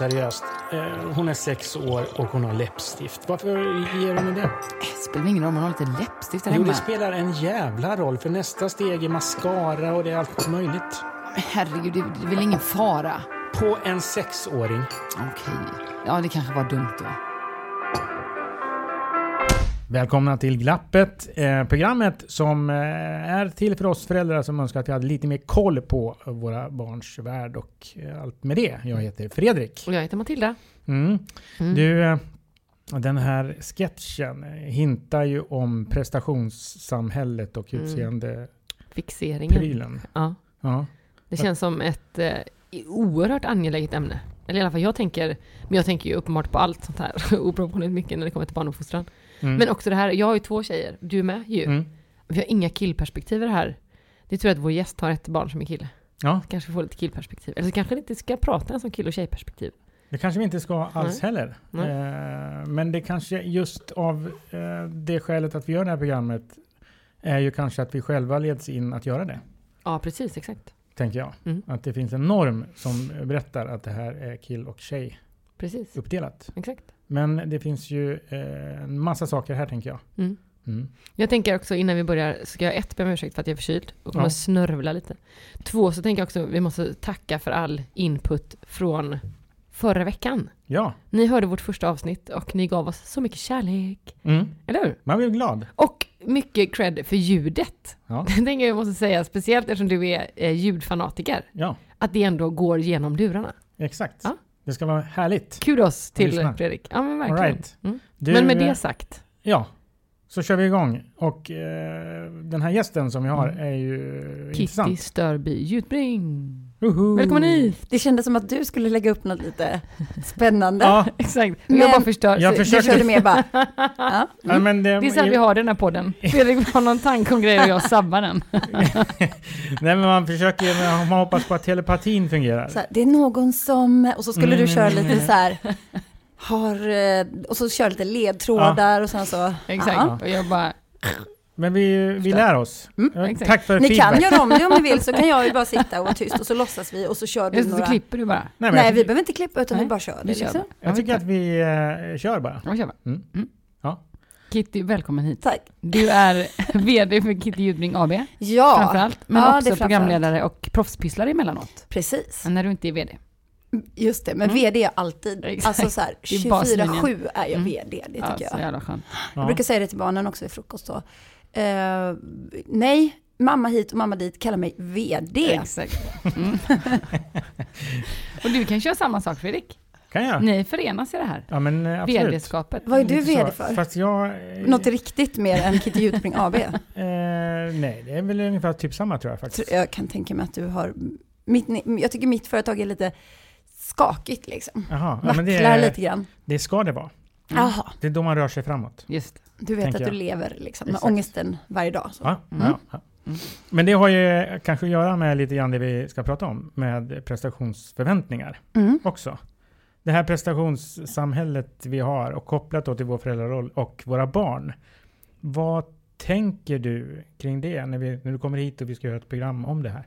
helt seriöst. Eh, Hon är sex år och hon har läppstift. Varför ger hon det? Det spelar ingen roll om man har lite läppstift där Jo, hemma. det spelar en jävla roll. För nästa steg är mascara och det är allt möjligt. Men Herregud, det det är väl ingen fara? På en sexåring. Okej. Ja, det kanske var dumt då. Välkomna till Glappet, eh, programmet som eh, är till för oss föräldrar som önskar att vi hade lite mer koll på våra barns värld och eh, allt med det. Jag heter Fredrik. Och jag heter Matilda. Mm. Mm. Du, eh, den här sketchen hintar ju om prestationssamhället och Mm. utseendeprylen. Fixeringen. Ja. Ja. Det känns som ett eh, oerhört angeläget ämne. Eller i alla fall jag tänker, men jag tänker ju uppenbart på allt sånt här oproportionerligt mycket när det kommer till barnuppfostran. Mm. Men också det här, jag har ju två tjejer, du med ju. Mm. Vi har inga killperspektiv i det här. Det tror jag att vår gäst har ett barn som är kille. Ja, Kanske får lite killperspektiv. Eller så kanske det inte ska prata ens om kill och tjejperspektiv. det kanske vi inte ska alls heller. Nej. Eh, men det kanske just av eh, det skälet att vi gör det här programmet är ju kanske att vi själva leds in att göra det. Ja, precis, exakt. Tänker jag. Mm. Att det finns en norm som berättar att det här är kill och tjej Precis, uppdelat. exakt. Men det finns ju eh, en massa saker här tänker jag. Mm. Mm. Jag tänker också innan vi börjar, ska jag ett be om ursäkt för att jag är förkyld och kommer Ja. snörvla lite. Två, så tänker jag också vi måste tacka för all input från förra veckan. Ja, Ni hörde vårt första avsnitt och ni gav oss så mycket kärlek. mm. Eller hur? man blir glad. Och mycket cred för ljudet. Ja. Det tänker jag måste säga, speciellt eftersom du är eh, ljudfanatiker. Ja, Att det ändå går genom lurarna. exakt. Ja. Det ska vara härligt. Kudos till. Fredrik. Ja men verkligen. right. Mm. Du, Men med eh, det sagt. Ja, så kör vi igång. Och eh, den här gästen som vi har Mm. är ju Kitty intressant. Störby Ljudbring. Uhu. Välkommen hit! Det kändes som att du skulle lägga upp något lite spännande. Ja, Exakt. Men- jag bara förstör. Jag så- Du försöker- körde med bara, ja. ja, men det, Det är så här vi har den här podden. Fredrik har någon tanke om grejer och jag sabbar den. Nej, men man försöker, man hoppas på att telepatin fungerar. så här, det är någon som, och så skulle Mm, du köra mm, lite så här, har, eh, och så kör lite ledtrådar och sen så. Exakt. Ja. Och jag bara, Men vi, vi lär oss. Mm, Ja. Tack för Ni feedback. kan göra om det om ni vill så kan jag ju bara sitta och vara tyst och så låtsas vi och så kör du just det, så några. klipper du bara. Nej, Nej, vi behöver inte klippa utan Nej, vi bara kör det vi kör liksom. bara. jag tycker Ja, att vi eh, kör bara. Ja, kör bara. Mm. Mm. Ja. Kitty, välkommen hit. Tack. Du är VD för Kitty Ljudbring AB, Ja, framförallt. Men Ja, det också framförallt. programledare och proffspysslare emellanåt. precis. När du inte är VD. Just det, men Mm. VD är jag alltid. Exakt. Alltså så här, Det är baslinjen. 24-7 är jag Mm. VD, det ja, tycker så jag. Ja. Jag brukar säga det till barnen också i frukost då. Eh, nej, mamma hit och mamma dit kallar mig VD. Exakt. Mm. och du kan köra samma sak Fredrik. Kan jag? Ni förenas i det här. Ja, men eh, absolut. VD-skapet. Vad är du. VD för? Fast jag... eh, Något riktigt mer än Kitty Jutbring AB? Eh, nej, det är väl ungefär typ samma tror jag faktiskt. Jag kan tänka mig att du har... Mitt, jag tycker mitt företag är lite skakigt liksom. Jaha, ja, Vacklar men det, är- lite grann. det ska det vara. Mm. Det är då man rör sig framåt. Just du vet att du jag. lever liksom med Exakt. ångesten varje dag. Så. Ja, Mm. ja, ja. Mm. Men det har ju kanske att göra med lite grann det vi ska prata om, med prestationsförväntningar Mm. också. Det här prestationssamhället vi har och kopplat då till vår föräldraroll och våra barn. Vad tänker du kring det när, vi, när du kommer hit och vi ska göra ett program om det här?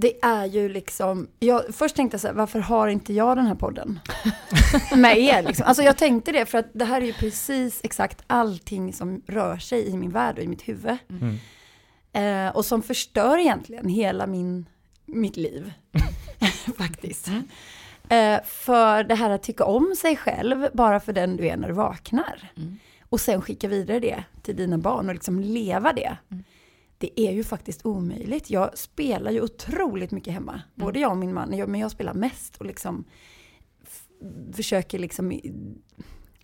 Det är ju liksom, jag, först tänkte jag så här, varför har inte jag den här podden? med er liksom. Alltså jag tänkte det för att det här är ju precis exakt allting som rör sig i min värld och i mitt huvud. Mm. Eh, och som förstör egentligen hela min, mitt liv. Faktiskt. Mm. Eh, för det här att tycka om sig själv bara för den du är när du vaknar. Mm. Och sen skicka vidare det till dina barn och liksom leva det. Mm. Det är ju faktiskt omöjligt. Jag spelar ju otroligt mycket hemma. Mm. Både jag och min man. Men jag spelar mest och liksom försöker liksom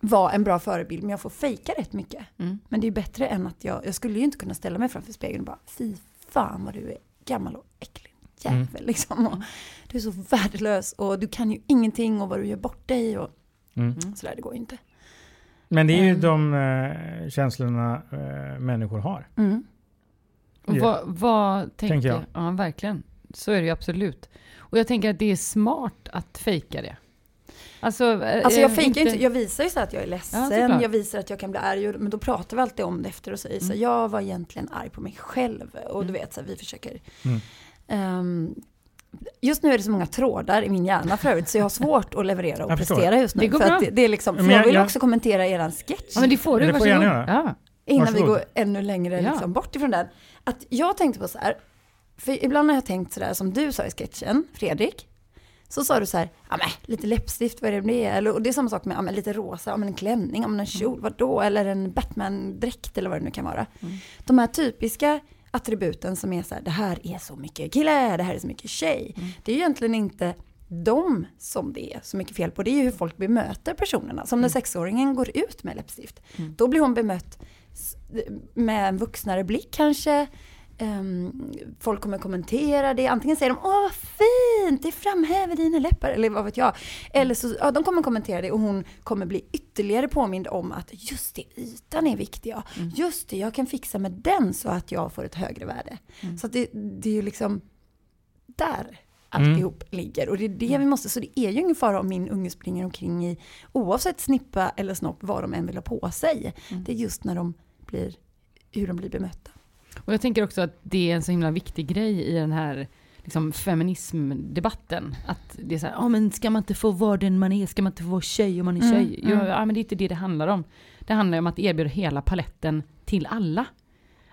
vara en bra förebild. Men jag får fejka rätt mycket. Mm. Men det är bättre än att jag, jag skulle ju inte kunna ställa mig framför spegeln och bara fy fan vad du är gammal och äcklig jävel Mm. liksom. Och, du är så värdelös och du kan ju ingenting och vad du gör bort dig och Mm. Mm. sådär, det går ju inte. Men det är ju Mm. de eh, känslorna eh, människor har. Mm. Ja. vad, vad tänker, Tänker jag. Ja, verkligen. Så är det ju absolut. Och jag tänker att det är smart att fejka det. Alltså, Alltså jag eh, fejkar ju inte, jag visar ju så att jag är ledsen, såklart. jag visar att jag kan bli arg, men då pratar vi alltid om det efter och säger så Mm. jag var egentligen arg på mig själv. Och du Mm. vet, så här, vi försöker. Mm. Ehm, just nu är det så många trådar i min hjärna för övrigt, så jag har svårt att leverera och Jag prestera just nu. Det går för bra. att det, det är liksom, för Men jag jag- vill jag- också kommentera eran sketch. Ja men det får du, Det får jag varsågod. gärna göra. Ja. Innan vi Varsågod. går ännu längre Ja. liksom, bort ifrån den. Att jag tänkte på så här, för ibland har jag tänkt sådär som du sa i sketchen, Fredrik. Så sa du så här, ja men lite läppstift, vad är det med det? Eller, och det är samma sak med ja, men lite rosa, ja, men en klänning, ja, men en kjol, vadå? Eller en Batman-dräkt eller vad det nu kan vara. Mm. De här typiska attributen som är så här, det här är så mycket kille, det här är så mycket tjej. Mm. Det är ju egentligen inte de som det är så mycket fel på, det är ju hur folk bemöter personerna. Som när sexåringen går ut med läppstift. Mm. Då blir hon bemött med en vuxnare blick kanske. Ehm, folk kommer kommentera det. Antingen säger de åh vad fint, det framhäver dina läppar. Eller vad vet jag. Eller så, ja, de kommer kommentera det och hon kommer bli ytterligare påmind om att just det, ytan är viktig. Ja. Mm. Just det, jag kan fixa med den så att jag får ett högre värde. Mm. Så det, det är ju liksom där alltihop ligger. Och det är det vi måste, så det är ju ingen fara om min unge springer omkring i, oavsett snippa eller snopp, vad de än vill ha på sig. Mm. Det är just när de blir, hur de blir bemötta. Och jag tänker också att det är en så himla viktig grej i den här liksom, feminismdebatten. Att det är så här, ja men ska man inte få vara den man är, ska man inte få vara tjej om man är Mm, tjej? mm. Ja, ja men det är inte det det handlar om. Det handlar om att erbjuda hela paletten till alla.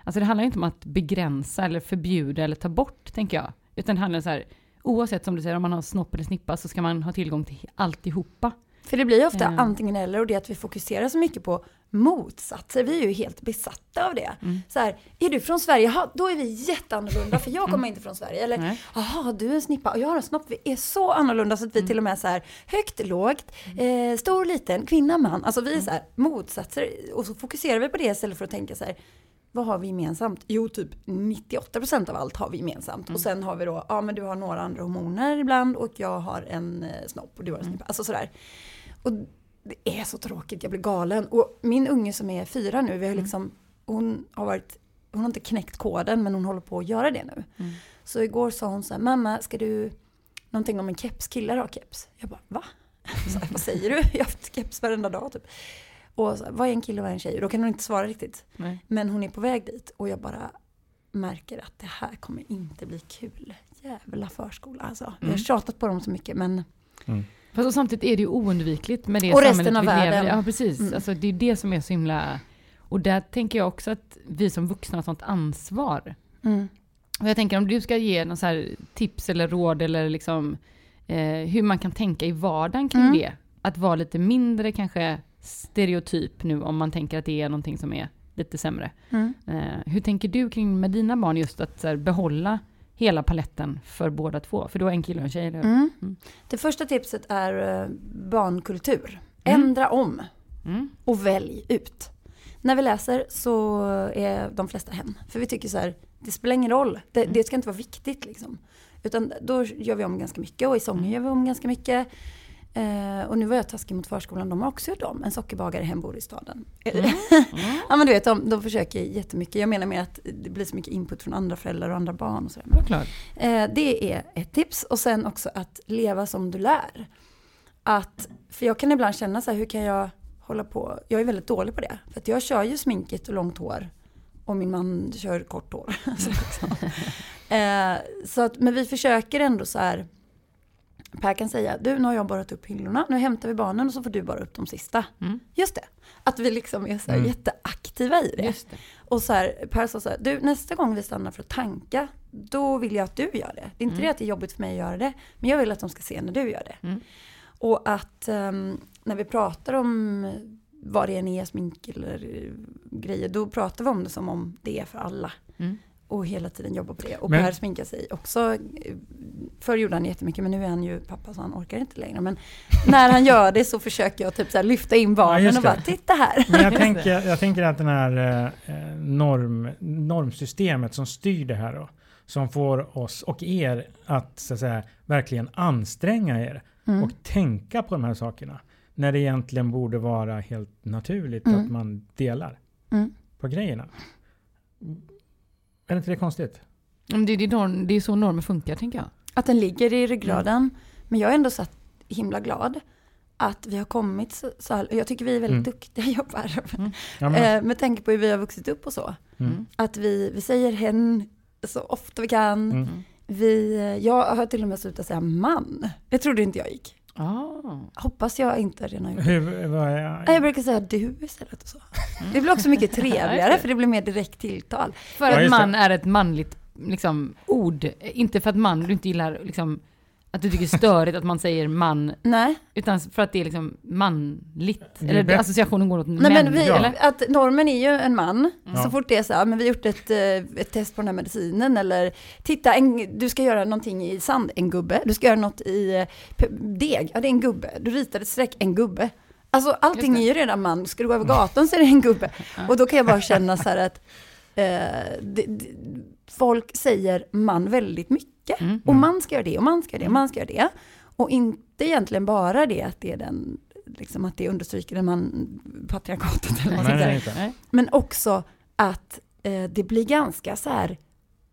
Alltså det handlar inte om att begränsa eller förbjuda eller ta bort, tänker jag. Utan det handlar om så här, oavsett som du säger, om man har snopp eller snippa så ska man ha tillgång till alltihopa. För det blir ju ofta Mm. antingen eller och det är att vi fokuserar så mycket på motsatser. Vi är ju helt besatta av det. Mm. Så här, är du från Sverige? Ja, då är vi jätteannorlunda för jag kommer inte från Sverige. Eller, jaha, du är en snippa och jag har en snopp. Vi är så annorlunda så att vi Mm. till och med så här högt, lågt, eh, stor, liten, kvinna, man. Alltså vi är så här motsatser och så fokuserar vi på det istället för att tänka så här vad har vi gemensamt? Jo, typ 98% av allt har vi gemensamt. Och sen har vi då, ja men du har några andra hormoner ibland och jag har en eh, snopp och du har en snippa. Alltså sådär. Och det är så tråkigt, jag blir galen. Och min unge som är fyra nu, vi har liksom, hon har varit, hon har inte knäckt koden men hon håller på att göra det nu. Mm. Så igår sa hon så här, mamma ska du, någonting om en keps, killar har keps. Jag bara, va? Så här, vad säger du? Jag har haft keps varenda dag typ. Och så, här, vad är en kille och vad är en tjej? Och då kan hon inte svara riktigt. Nej. Men hon är på väg dit och jag bara märker att det här kommer inte bli kul. Jävla förskola alltså. Vi har Mm. tjatat på dem så mycket men Fast samtidigt är det ju oundvikligt med det Och resten samhället av vi lever världen. i. Ja, precis. Mm. Alltså, det är det som är så himla... Och där tänker jag också att vi som vuxna har sånt ansvar. mm. Och jag tänker om du ska ge någon så tips eller råd eller liksom eh, hur man kan tänka i vardagen kring Mm. det. Att vara lite mindre kanske stereotyp nu om man tänker att det är någonting som är lite sämre. Mm. Eh, hur tänker du kring med dina barn just att här, behålla hela paletten för båda två? För du har en kille och en tjej, eller? Mm. Mm. Det första tipset är eh, barnkultur. Mm. Ändra om Mm. och välj ut. När vi läser så är de flesta hen. För vi tycker så här, det spelar ingen roll. Det, Mm. det ska inte vara viktigt liksom. Utan då gör vi om ganska mycket och i sången Mm. gör vi om ganska mycket. Eh, och nu var jag taskig mot förskolan, de har också gjort om. En sockerbagare hem bor i staden. Mm. Mm. ja men du vet, de, de försöker jättemycket. Jag menar med att det blir så mycket input från andra föräldrar och andra barn och sådär. Klart. Eh, det är ett tips. Och sen också att leva som du lär. Att, för jag kan ibland känna så här, hur kan jag hålla på? Jag är väldigt dålig på det. För jag kör ju sminket och långt hår. Och min man kör kort hår. så, liksom. eh, så att, men vi försöker ändå så här. Per kan säga, du nu har jag borrat upp hyllorna, nu hämtar vi barnen och så får du bara upp de sista. Mm. Just det. Att vi liksom är så här Mm. jätteaktiva i det. Just det. Och så här, Per sa så här, du nästa gång vi stannar för att tanka, då vill jag att du gör det. Det är inte Mm. det att det är jobbigt för mig att göra det, men jag vill att de ska se när du gör det. Mm. Och att ehm, när vi pratar om vad det än är, smink eller grejer, då pratar vi om det som om det är för alla. Mm. Och hela tiden jobba på det. Och Men- Per sminkar sig också. Förr gjorde han jättemycket, men nu är han ju pappa så han orkar inte längre. Men när han gör det så försöker jag typ så lyfta in barnen just och bara, titta här. Men jag tänker, jag tänker att den här eh, norm, normsystemet som styr det här då, som får oss och er att, så att säga, verkligen anstränga er Mm. och tänka på de här sakerna. När det egentligen borde vara helt naturligt Mm. att man delar Mm. på grejerna. Är inte det konstigt? Men Det, är- norm, det är så normer funkar, tänker jag. Att den ligger i ryggraden. Men jag är ändå så himla glad att vi har kommit så, så här, jag tycker vi är väldigt Mm. duktiga jobbare. Ja, men, Eh, med tanke på hur vi har vuxit upp och så. mm. Att vi, vi säger hen så ofta vi kan. Mm. Vi, eh, jag har till och med slutat säga man. Det trodde inte jag gick. Ah. Hoppas jag inte redan har gjort det. Hur, vad är, Nej, Jag brukar säga du istället och så. Det blir också mycket trevligare för det blir mer direkt tilltal. För Ja, att man det. är ett manligt liksom, ord. Inte för att man, du inte gillar liksom, att du tycker det är störigt att man säger man, Nej, utan för att det är liksom manligt. Det är Eller bättre- associationen går åt Nej män. men vi, Ja. att normen är ju en man. Ja. Så fort det är så här, men vi har gjort ett, eh, ett test på den här medicinen eller titta, en, du ska göra någonting i sand, en gubbe. Du ska göra något i eh, deg, ja det är en gubbe. Du ritar ett streck, en gubbe. Alltså allting är ju redan man. Ska du gå över gatan så är det en gubbe. Och då kan jag bara känna så här att eh, det, det, folk säger man väldigt mycket. Mm. Och man ska göra det och man ska göra det och man ska göra det. Och inte egentligen bara det att det är den, liksom att det understryker den man, patriarkatet eller vad man. Nej. Men också att eh, det blir ganska så här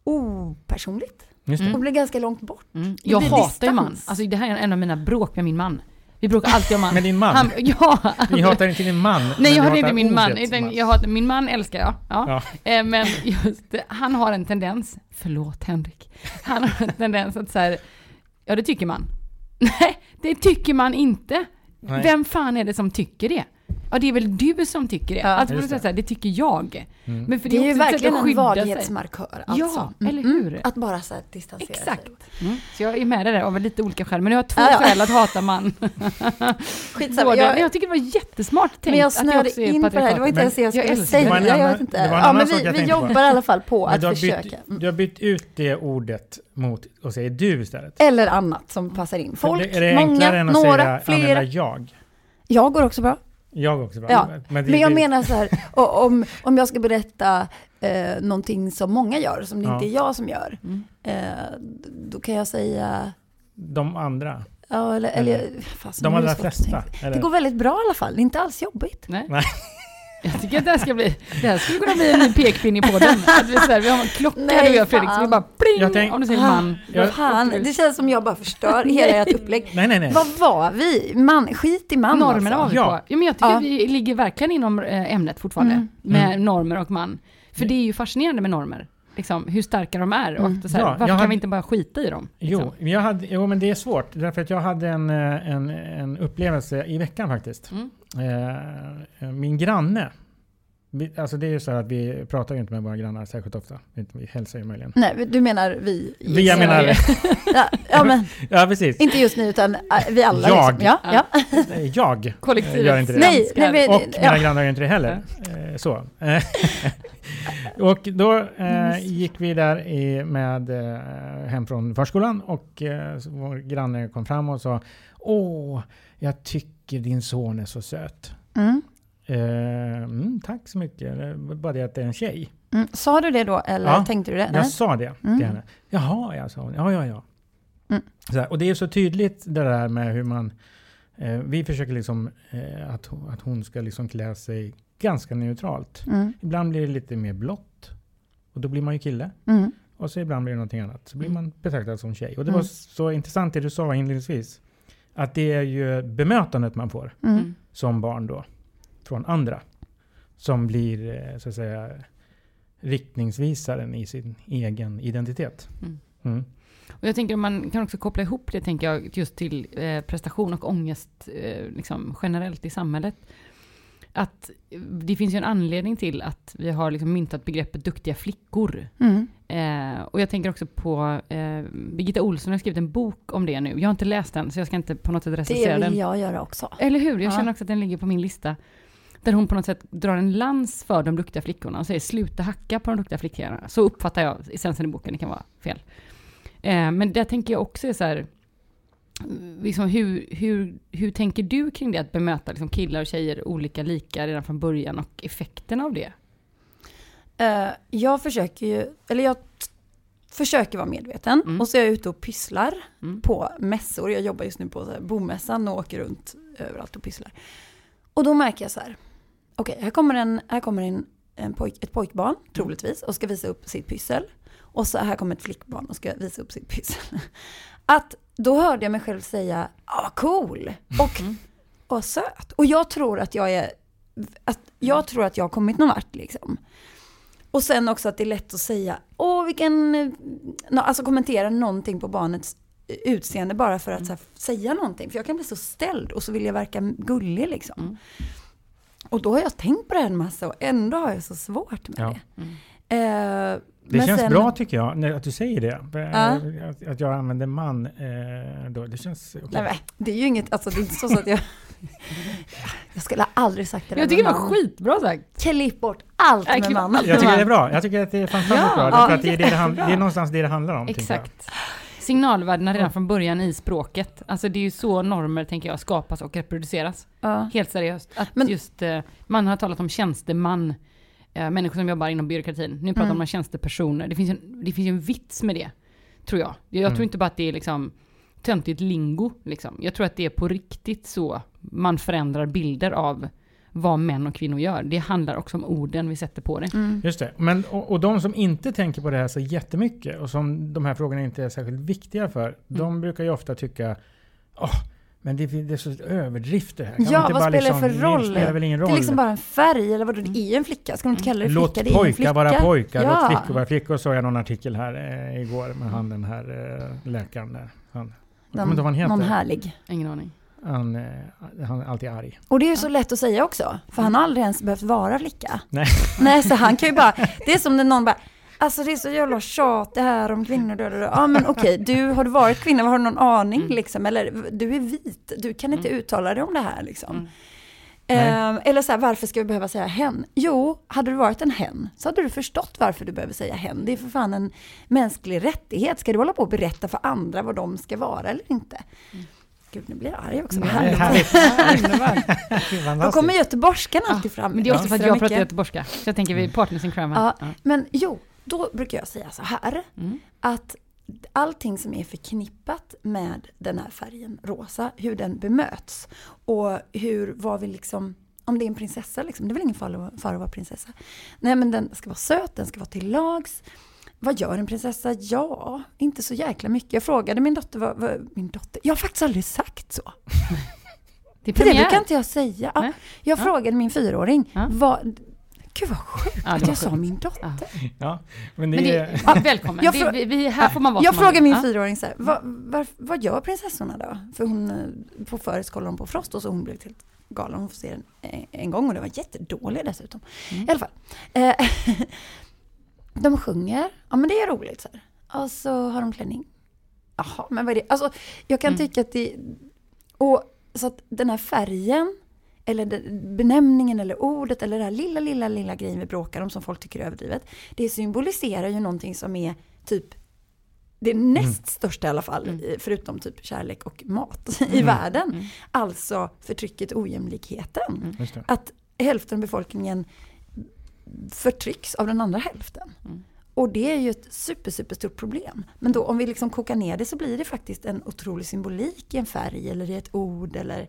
opersonligt. Och blir ganska långt bort. Mm. Jag hatar ju man. Alltså det här är en av mina bråk med min man. Vi bråkar alltid om man. Med din man? Han, ja. Ni hatar inte din man? Nej jag hatar inte min man. Utan jag hatar, min man älskar jag. Ja. Ja. Eh, Men just han har en tendens, förlåt Henrik, han har en tendens att så här, ja det tycker man. Nej, det tycker man inte. Nej. Vem fan är det som tycker det? Ja det är väl du som tycker det. Ja, alltså, det. det. Här, det tycker jag. Mm. Men för Det är ju verkligen en vaghetsmarkör. Alltså. Ja, eller hur? Att bara så här distansera Exakt. sig. Mm. Så jag är med det där av lite olika skäl. Men jag har två Ja, ja. skäl att hata man. Skitsamma. Både, Jag, jag tycker det var jättesmart tänkt men jag att det snöade in på det här, det var inte Men ens det jag jag skulle det. säga. Det var en Jag annan- vet inte. det var en Ja, annan men vi, jag vi på. jobbar i alla fall på Men att du, har försöka. bytt, Mm. du har bytt ut det ordet mot att säga du istället. Eller annat som passar in. Folk, det, är det enklare många, än att några, säga, flera. jag? Jag går också bra. Jag också. Ja, det, Men jag det- menar så här, och om, om jag ska berätta eh, någonting som många gör, som det Ja. inte är jag som gör, Mm. eh, då kan jag säga, De andra. ja eller, eller De nu är det allra flesta. Eller? Det går väldigt bra i alla fall, det är inte alls jobbigt. Nej. Nej. Jag tycker att det här ska bli, det här skulle kunna bli en ny pekpinne i podden. Att vi, så här, vi har en klocka Nej, du och jag Fredrik, så vi fan. bara pling! Jag tänk- om du säger man. Jag- Fan, det känns som jag bara förstör hela ert upplägg. Nej, nej, nej. Vad var vi? Man, skit i man Normerna var alltså. vi Ja. på. Ja, men jag tycker Ja. vi ligger verkligen inom eh, ämnet fortfarande. Mm. Med Mm. normer och man. För det är ju fascinerande med normer. Liksom, hur starka de är. Och Mm. så här, Ja, varför kan hade- vi inte bara skita i dem? Liksom? Jo, jag hade, jo, men det är svårt. Därför att jag hade en, eh, en, en upplevelse i veckan faktiskt. Mm. Eh, min granne. Vi, alltså det är ju så här att vi pratar ju inte med våra grannar särskilt ofta. Vi, vi hälsar ju möjligen. Nej, du menar vi? i Vi, jag menar, Ja, ja, men ja precis. inte just nu utan äh, vi alla. Jag. Liksom. Ja, ja. Eh, Jag Kollektivet. gör inte det. Nej, nej, men, Och mina ja. grannar gör inte det heller. Eh, så. Eh, och då eh, gick vi där i, med eh, hem från förskolan och eh, vår granne kom fram och sa Åh, jag tycker din son är så söt. Mm. Eh, mm, tack så mycket. Det var Bara det att det är en tjej. Mm. Sa du det då eller Ja, tänkte du det? Nej? Jag sa det Mm. till henne. Jaha, jag sa hon. Ja, ja, ja. Mm. Så här, och det är så tydligt det där med hur man... Eh, vi försöker liksom eh, att, hon- att hon ska liksom klä sig ganska neutralt. Mm. Ibland blir det lite mer blått. Och då blir man ju kille. Mm. Och så ibland blir det någonting annat. Så blir man betraktad som tjej. Och det var så intressant det du sa inledningsvis. Att det är ju bemötandet man får som barn då. Från andra. Som blir eh, så att säga riktningsvisaren i sin egen identitet. Mm. Mm. Och jag tänker att man kan också koppla ihop det, tänker jag, just till eh, prestation och ångest eh, liksom, generellt i samhället. Att eh, det finns ju en anledning till att vi har liksom myntat begreppet duktiga flickor. Mm. Eh, och jag tänker också på, eh, Birgitta Olsson har skrivit en bok om det nu. Jag har inte läst den, så jag ska inte på något sätt Det recensera vill den. jag göra också. Eller hur? Jag Ja. känner också att den ligger på min lista. Där hon på något sätt drar en lans för de duktiga flickorna och säger sluta hacka på de duktiga flickorna. Så uppfattar jag essensen i boken, det kan vara fel. Eh, men där tänker jag också är så här, liksom hur, hur, hur tänker du kring det att bemöta liksom killar och tjejer olika lika redan från början och effekten av det? Eh, jag försöker ju, eller jag försöker vara medveten Mm. och så är jag ute och pysslar Mm. på mässor. Jag jobbar just nu på så här bomässan och åker runt överallt och pysslar. Och då märker jag så här, okej, här kommer, en, här kommer en, en pojk, ett pojkbarn troligtvis och ska visa upp sitt pyssel. Och så här kommer ett flickbarn och ska visa upp sitt pyssel. Att då hörde jag mig själv säga, ah, cool. Och Mm. och söt. Och jag tror att jag är, att jag tror att jag har kommit någon vart liksom. Och sen också att det är lätt att säga, åh vilken, alltså kommentera någonting på barnets utseende bara för att så här, säga någonting. För jag kan bli så ställd och så vill jag verka gullig liksom. Mm. Och då har jag tänkt på det en massa och ändå har jag så svårt med Ja. det. Mm. Eh, Det men känns sen- bra tycker jag, när- att du säger det. Eh, Att, att jag använder man eh, då. Det känns okej. Nej, det är ju inget, alltså det är inte så, så att jag... jag skulle aldrig sagt det där Jag tycker det var man. skitbra sagt. Klipp bort allt med man. Jag tycker det är bra. Jag tycker att det är fantastiskt Ja. bra. Ja, det, är det, det, det är någonstans det det handlar om. tycker jag. Exakt. Signalvärdena redan från början i språket. Alltså det är ju så normer, tänker jag, skapas och reproduceras. Ja. Helt seriöst. Att Men- just, eh, man har talat om tjänsteman, eh, människor som jobbar inom byråkratin. Nu pratar Mm. man om tjänstepersoner. Det finns, en, det finns ju en vits med det, tror jag. Jag Mm. tror inte bara att det är liksom töntigt lingo, liksom. Jag tror att det är på riktigt så man förändrar bilder av vad män och kvinnor gör. Det handlar också om orden vi sätter på det. Mm. Just det. Men, och, och de som inte tänker på det här så jättemycket och som de här frågorna inte är särskilt viktiga för, Mm. de brukar ju ofta tycka Åh, men det, det är så överdrift det här. Kan Ja, vad bara spelar det liksom, för roll? Det spelar väl ingen roll. Det är liksom bara en färg, eller vadå, det är ju en flicka. Ska man inte kalla det flicka? Låt det pojkar flicka. vara pojkar, ja. låt flickor vara flickor. såg jag någon artikel här eh, igår med han den här eh, läkaren där. Han, vad han heter. Någon härlig. Ingen aning. Han, eh, han är alltid arg. Och det är ju så lätt att säga också, för han har aldrig ens behövt vara flicka. Nej. Nej, så han kan ju bara, det är som när någon bara, alltså det är så jävla tjat det här om kvinnor, då, då, då. ja men okej, du, har du varit kvinna, har du någon aning Mm. liksom, eller du är vit, du kan inte uttala dig om det här liksom. Mm. Ehm, eller så här, varför ska vi behöva säga hen? Jo, hade du varit en hen så hade du förstått varför du behöver säga hen. Det är för fan en mänsklig rättighet. Ska du hålla på och berätta för andra vad de ska vara eller inte? Gud, nu blir jag arg också. Är härligt. Då kommer göteborgskan alltid fram. Men det är också för att jag pratar göteborgska. Så jag tänker vi partners in crime. Ja. Men jo, då brukar jag säga så här. Mm. Att allting som är förknippat med den här färgen rosa, hur den bemöts och hur, vad vi liksom, om det är en prinsessa liksom, det är väl ingen fara att vara prinsessa. Nej men den ska vara söt, den ska vara till lags. Vad gör en prinsessa? Ja, inte så jäkla mycket. Jag frågade min dotter, vad, vad, min dotter, jag har faktiskt aldrig sagt så. Det är För det brukar inte jag säga. Ja, jag Ja. frågade min fyraåring, Ja. vad, gud vad sjukt Ja, att jag sa min dotter. Ja. Ja, men det, Men det, är... ja, välkommen. Jag Det, vi, vi, här får man vara Jag frågar min Ja. fyraåring så här, vad, var, vad gör prinsessorna då? För hon, eh, på förut kollade hon på Frost och så hon blev helt galen. Hon får se den en, en gång och det var jättedålig dessutom. Mm. I alla fall. Eh, de sjunger, ja men det är roligt så här. Och så har de klänning. Jaha, men vad är det? Alltså, jag kan Mm. tycka att det... Och så att den här färgen, eller benämningen eller ordet eller det här lilla, lilla, lilla grejen vi bråkar om som folk tycker är överdrivet. Det symboliserar ju någonting som är typ det näst största i alla fall, Mm. förutom typ kärlek och mat i Mm. världen. Mm. Alltså förtrycket och ojämlikheten. Mm. Att hälften av befolkningen förtrycks av den andra hälften. Mm. Och det är ju ett super, super stort problem. Men då om vi liksom kokar ner det så blir det faktiskt en otrolig symbolik i en färg eller i ett ord eller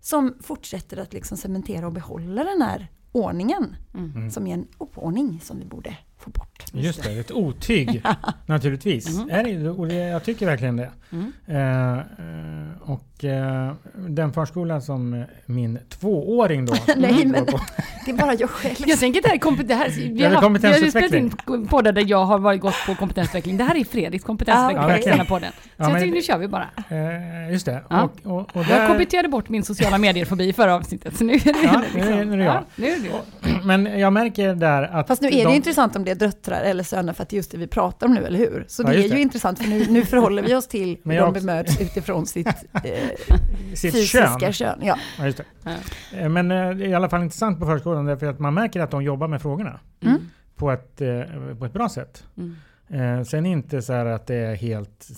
som fortsätter att liksom cementera och behålla den här ordningen Mm. Mm. som är en oordning som vi borde få bort. Just det, ett otyg naturligtvis. Mhm. Är det, och det, jag tycker verkligen det. Mm. Eh, eh, och eh, den förskolan som min tvååring då Nej, men- på, Det är bara jag själv. Jag tänker att det här är kompet- det här, vi, har haft, vi har spelat kompetensutveckling. in poddar där jag har varit gått på kompetensutveckling. Det här är Fredriks kompetensutveckling Ah, på den podden. Så Ja, jag men- tycker nu kör vi bara. eh, just det. Ja. Och, och, och Jag där, kommenterade bort min sociala medier-fobi i förra avsnittet. Så nu är det Ja, liksom, nu är- nu är det jag. Ja, nu är det jag. men jag märker där att Fast nu är det de, intressant om det är döttrar eller söner för att det är just det vi pratar om nu, eller hur? Så Ja, det är just ju det. intressant för nu, nu förhåller vi oss till hur de också- bemöts utifrån sitt eh, sitt fysiska kön. kön. Ja. Ja, just det. Ja. Eh, Men eh, det är i alla fall intressant på förskolan därför att man märker att de jobbar med frågorna Mm. på ett, eh, på ett bra sätt. Mm. Sen inte så här att det är helt,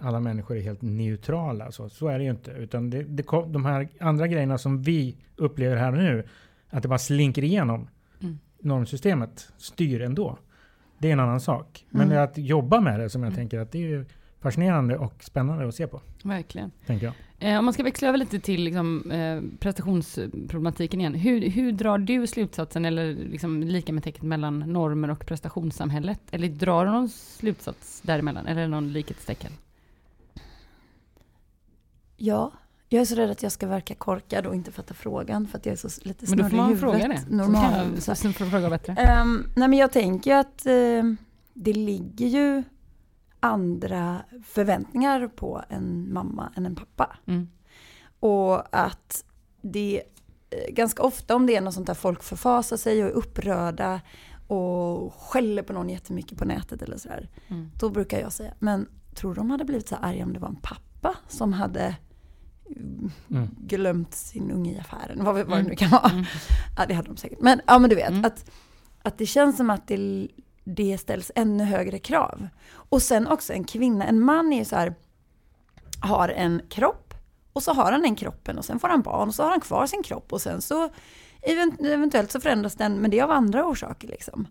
alla människor är helt neutrala. Så, så är det ju inte. Utan det, det kom, de här andra grejerna som vi upplever här nu, att det bara slinker igenom Mm. Normsystemet, styr ändå. Det är en annan sak. Men Mm. det är att jobba med det som jag Mm. tänker att det är fascinerande och spännande att se på. Verkligen. Tänker jag. Eh, om man ska växla över lite till liksom, eh, prestationsproblematiken igen. Hur, hur drar du slutsatsen, eller liksom lika med tecknet mellan normer och prestationssamhället? Eller drar du någon slutsats däremellan? Eller någon likhetstecken? ja, Jag är så rädd att jag ska verka korkad och inte fatta frågan för att jag är så lite Men då får snurrig i man huvudet. fråga det. Normal. Så kan jag, så fråga bättre. Ehm, nej men jag tänker ju att eh, det ligger ju andra förväntningar på en mamma än en pappa. Mm. Och att det eh, ganska ofta om det är något sånt där folk förfasar sig och är upprörda och skäller på någon jättemycket på nätet eller sådär. Mm. Då brukar jag säga, men tror du de hade blivit så arga om det var en pappa som hade Mm. glömt sin unge i affären? Vad, vad det Mm. nu kan vara. Mm. Ja, det hade de säkert. Men, ja, men du vet, Mm. att, att det känns som att det, det ställs ännu högre krav. Och sen också en kvinna, en man är ju så här, har en kropp och så har han den kroppen och sen får han barn och så har han kvar sin kropp och sen så event, eventuellt så förändras den, men det är av andra orsaker liksom.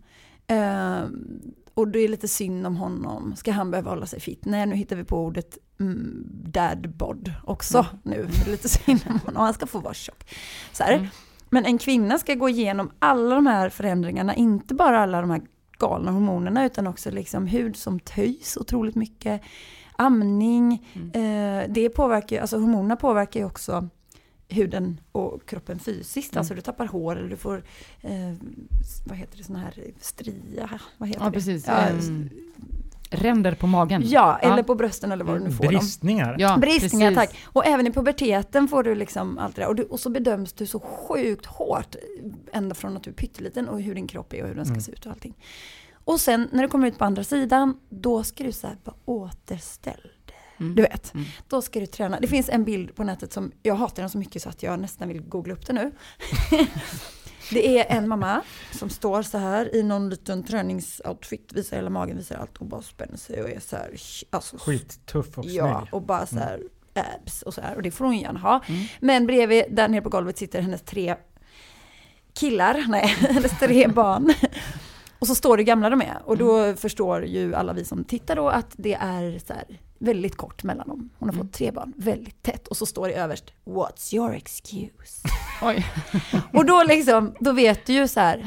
Ehm, och det är lite synd om honom. Ska han behöva hålla sig fit? Nej, nu hittar vi på ordet mm, dad bod också Mm. nu. Lite synd om honom. Han ska få vara tjock. Så. Mm. Men en kvinna ska gå igenom alla de här förändringarna, inte bara alla de här galna hormonerna, utan också liksom hud som töjs otroligt mycket, amning, Mm. eh, det påverkar ju, alltså hormonerna påverkar ju också huden och kroppen fysiskt, Mm. alltså du tappar hår eller du får, eh, vad heter det, sån här stria, vad heter Ja, det? precis. Ja, Ehm, ränder på magen. ja, eller Ja. på brösten eller vad du nu får dem. Bristningar. Ja, Bristningar, precis. tack. Och även i puberteten får du liksom allt det där. Och, du, och så bedöms du så sjukt hårt, ända från att du är pytteliten och hur din kropp är och hur den ska Mm. se ut och allting. Och sen när du kommer ut på andra sidan, då ska du så här bara återställ dig. Mm. Du vet, Mm. då ska du träna. Det finns en bild på nätet som, jag hatar den så mycket så att jag nästan vill googla upp den nu. det är en mamma som står så här i någon liten träningsoutfit, visar hela magen, visar allt och bara spänner sig och är så här, alltså Skittuff och snygg. Ja, och bara så här abs och så här. Och det får hon gärna ha. Mm. Men bredvid, där nere på golvet sitter hennes tre killar, nej, hennes tre barn. Och så står det gamla de är. Och då förstår ju alla vi som tittar då att det är så här väldigt kort mellan dem. Hon har Mm. fått tre barn, väldigt tätt. Och så står det överst, What's your excuse? Oj. Och då liksom, då vet du ju så här,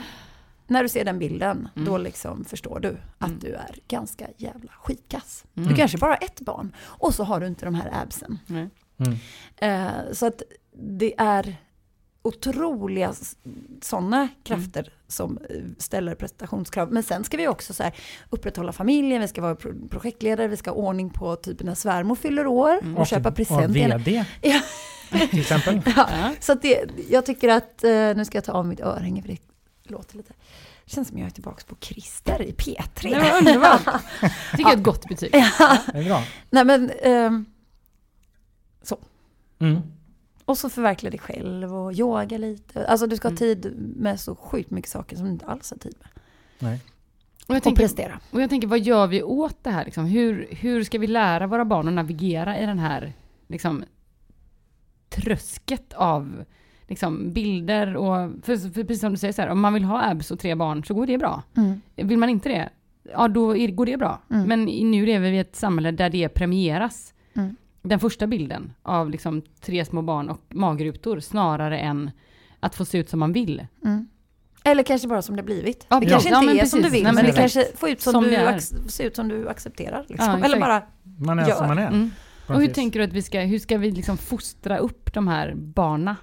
när du ser den bilden, Mm. då liksom förstår du att Mm. du är ganska jävla skitkass. Mm. Du kanske bara har ett barn och så har du inte de här absen. Mm. Eh, så att det är otroliga sådana krafter som eh, ställer prestationskrav. Men sen ska vi också så här upprätthålla familjen, vi ska vara pro- projektledare, vi ska ha ordning på typ när svärmor fyller år Mm. och köpa Och present. till henne. VD Ja. till exempel. Ja, så att det, jag tycker att, eh, nu ska jag ta av mitt örhänge för det låter lite, det känns som jag är tillbaka på Christer i P3. Det var underbart. Tycker jag är ett gott betyg. Ja. Det är bra. Nej men, ehm, Mm. Och så förverkliga dig själv och yoga lite. Alltså du ska ha Mm. tid med så sjukt mycket saker som du inte alls har tid med. Nej. Och jag, Och tänker, prestera. och jag tänker, vad gör vi åt det här? Liksom? Hur, hur ska vi lära våra barn att navigera i den här liksom, trösket av liksom, bilder och... För, för precis som du säger, så här, om man vill ha abs och tre barn så går det bra. Mm. Vill man inte det, ja då går det bra. Mm. Men nu lever vi i ett samhälle där det premieras. Mm. Den första bilden av liksom tre små barn och magrutor snarare än att få se ut som man vill. Mm. Eller kanske bara som det blivit. Ja, det kanske Ja, inte är som du precis. vill, Nej, men men det kanske får ut som, Som du ser ut som du accepterar. Liksom. Ja, Eller bara, Man är Gör. som man är. Mm. Och hur tänker du att vi ska, hur ska vi liksom fostra upp de här barna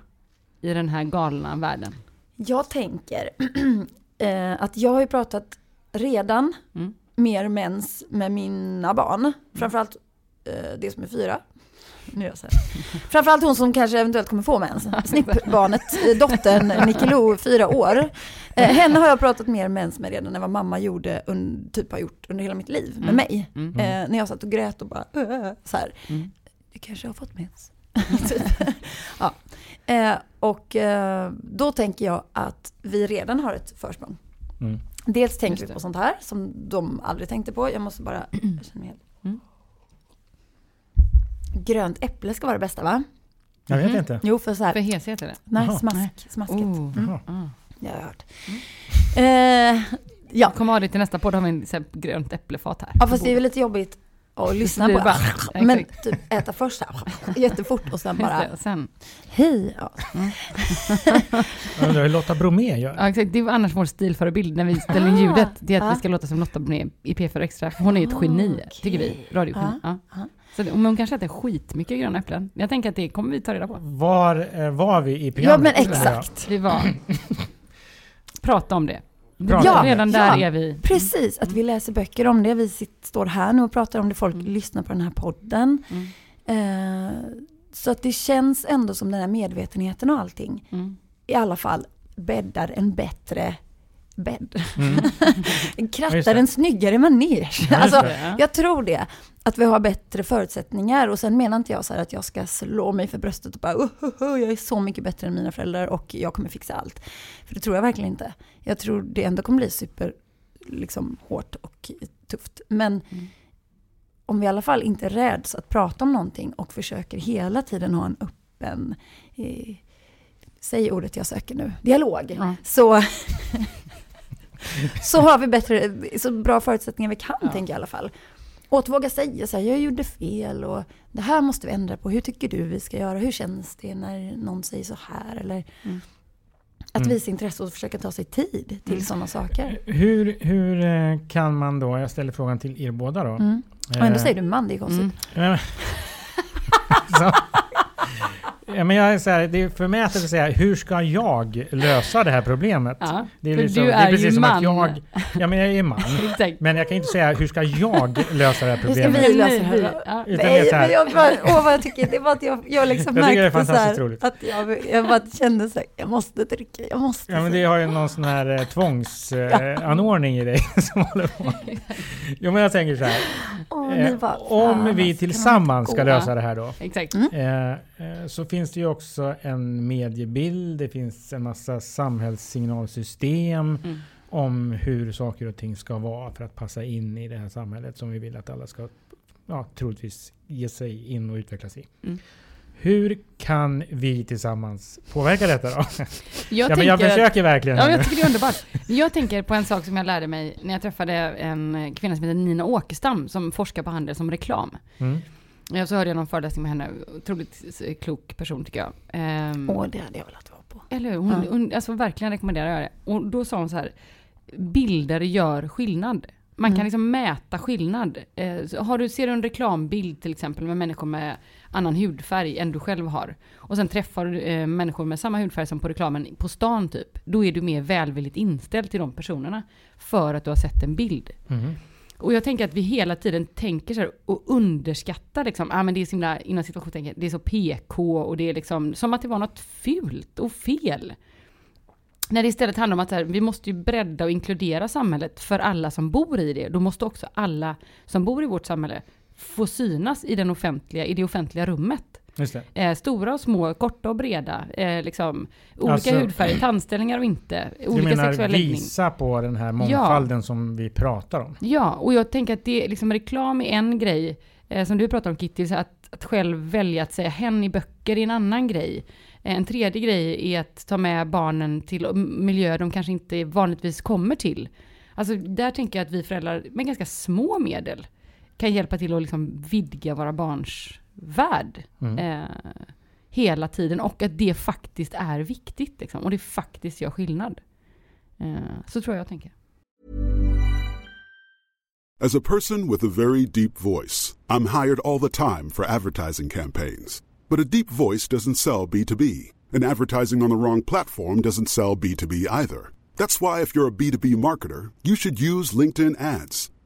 i den här galna världen? jag tänker eh, att jag har ju pratat redan Mm. mer mens med mina barn. Framförallt eh, det som är fyra. Nu jag så här. Framförallt hon som kanske eventuellt kommer få mens. Snippbarnet, dottern Nicky fyra år. Eh, henne har jag pratat mer mens med redan än vad mamma gjorde, un, typ har gjort under hela mitt liv med Mm. mig. Mm. Eh, när jag satt och grät och bara "Åh", så här. Mm. Du kanske har fått mens. Typ. ja. eh, och eh, då tänker jag att vi redan har ett försprång. Dels tänker vi på sånt här som de aldrig tänkte på. Jag måste bara... Jag känner mig helt... Mm. Grönt äpple ska vara det bästa va? Jag vet Mhm. inte. Jo, för så här... För heshet är det? Nej, Jaha. smask, smaskigt. Oh. Mm. Ah. Det har jag hört. Eh, ja. Kom av dig till nästa podd har vi en så här, grönt äpplefat här. ja, fast det är väl lite jobbigt och lyssna Det på bara- det. Men typ äta först så här, jättefort och sen bara det, och sen, hej. Ja. Jag undrar hur Lotta Bromé gör. ja, exakt, det är annars vår stilförebild när vi ställer in ljudet. Det är att Ah. vi ska låta som Lotta Bromé i P4 Extra. Hon är ju ett geni, Okej. tycker vi. Radiogeni. Ja. Så det, men hon kanske äter skitmycket gröna äpplen. Jag tänker att det kommer vi ta reda på. Var eh, var vi i ja, programmet? men undrar jag? exakt. Vi var... Prata om det. Prata om det. Redan Ja. där är vi. Precis, att vi läser böcker om det. Vi sitter, står här nu och pratar om det. Folk Mm. lyssnar på den här podden. Mm. Eh, så att det känns ändå som den här medvetenheten och allting Mm. i alla fall bäddar en bättre bädd. Mm. just Krattar det. en snyggare manege. Ja, Alltså, jag tror det. Att vi har bättre förutsättningar. Och sen menar inte jag så här att jag ska slå mig för bröstet och bara uh, uh, uh, jag är så mycket bättre än mina föräldrar och jag kommer fixa allt. För det tror jag verkligen inte. Jag tror det ändå kommer bli super liksom, hårt och tufft. Men Mm. om vi i alla fall inte räds att prata om någonting och försöker hela tiden ha en öppen, eh, säg ordet jag söker nu, dialog. Ja. Så, så har vi bättre, så bra förutsättningar vi kan, Ja. tänker jag i alla fall. Och att våga säga så här, jag gjorde fel och det här måste vi ändra på. Hur tycker du vi ska göra? Hur känns det när någon säger så här? Eller Mm. att Mm. visa intresse och försöka ta sig tid till Mm. sådana saker. Hur, hur eh, kan man då, jag ställer frågan till er båda då. Mm. Och ändå Eh, säger du man, det är konstigt. Mm. Ja, men- jag är så här, det är förmätet att säga, hur ska jag lösa det här problemet? Ja, Det är, liksom, du det är är precis ju som man. att jag... Ja, men jag är man. Men jag kan inte säga, hur ska jag lösa det här Hur ska problemet? vi lösa det här ja. Utan är Nej, så här- men jag bara, åh vad jag tycker, det var att jag, jag liksom Jag tycker det är märkte så här, roligt. att jag, jag bara kände så här, jag måste trycka, jag måste. Ja men det har ju någon sån här eh, tvångsanordning eh, anordning i dig som håller på. Jo men jag tänker så här. Åh, Eh, bara, om vi tillsammans man ska lösa det här då. Exakt. Mm. Eh, eh, så finns det ju också en mediebild, det finns en massa samhällssignalsystem Mm. om hur saker och ting ska vara för att passa in i det här samhället som vi vill att alla ska ja, troligtvis ge sig in och utvecklas i. Mm. Hur kan vi tillsammans påverka detta då? Jag, ja, men tänker jag försöker verkligen. Ja, jag tycker det är underbart. Jag tänker på en sak som jag lärde mig när jag träffade en kvinna som heter Nina Åkerstam som forskar på handel som reklam. Mm. Ja, så hörde jag någon föreläsning med henne. Otroligt klok person tycker jag. Ehm, Åh, det hade jag velat vara på. Eller hur? Hon, Ja. hon, alltså verkligen rekommenderar jag det. Och då sa hon så här, bilder gör skillnad. Man Mm. kan liksom mäta skillnad. Eh, har du, ser du en reklambild till exempel med människor med annan hudfärg än du själv har. Och sen träffar du eh, människor med samma hudfärg som på reklamen på stan typ. Då är du mer välvilligt inställd till de personerna. För att du har sett en bild. Mhm. Och jag tänker att vi hela tiden tänker så här och underskattar liksom, ah, men det är så himla, innan situationstänket, det är så PK och det är liksom som att det var något fult och fel. När det istället handlar om att här, vi måste ju bredda och inkludera samhället för alla som bor i det. Då måste också alla som bor i vårt samhälle få synas i, den offentliga, i det offentliga rummet. Eh, stora och små, korta och breda, eh, liksom, olika Alltså- hudfärger, tandställningar och inte, olika menar sexuell läggning. visa på den här mångfalden som vi pratar om? Ja, och jag tänker att det, liksom, reklam är en grej, eh, som du pratar om Kitty, så att, att själv välja att säga hen i böcker är en annan grej. Eh, En tredje grej är att ta med barnen till miljöer de kanske inte vanligtvis kommer till. Alltså där tänker jag att vi föräldrar med ganska små medel kan hjälpa till att liksom vidga våra barns värld Mm. eh, hela tiden och att det faktiskt är viktigt liksom, och det faktiskt gör skillnad. Eh, så tror jag jag tänker. As a person with a very deep voice, I'm hired all the time for advertising campaigns. But a deep voice doesn't sell B2B, and advertising on the wrong platform doesn't sell B2B either. That's why, if you're a B2B marketer, you should use LinkedIn ads.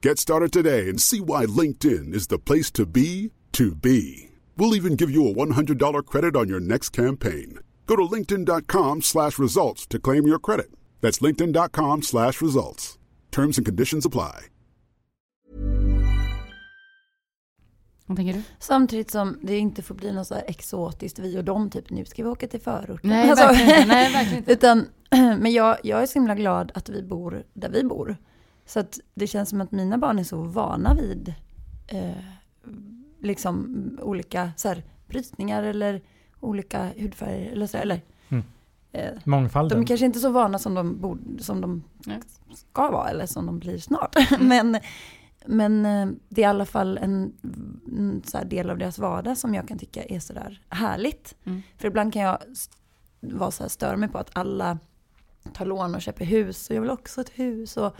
Get started today and see why LinkedIn is the place to be to be. We'll even give you a $100 credit on your next campaign. Go to linkedin.com slash results to claim your credit. That's linkedin.com slash results. Terms and conditions apply. Vad tänker du? Samtidigt som det inte får bli något så här exotiskt vi och dem, typ nu ska vi åka till förorten. Nej, Alltså, verkligen inte. Nej, verkligen inte. Utan, men jag, jag är så himla glad att vi bor där vi bor. Så att det känns som att mina barn är så vana vid eh, liksom olika så här, brytningar eller olika hudfärger. Eller så, eller, Mm. eh, Mångfalden. de är kanske inte så vana som de, borde, som de ska vara eller som de blir snart. Mm. men men eh, det är i alla fall en, en så här del av deras vardag som jag kan tycka är sådär härligt. Mm. För ibland kan jag vara så här, stör mig på att alla tar lån och köper hus och jag vill också ett hus. Och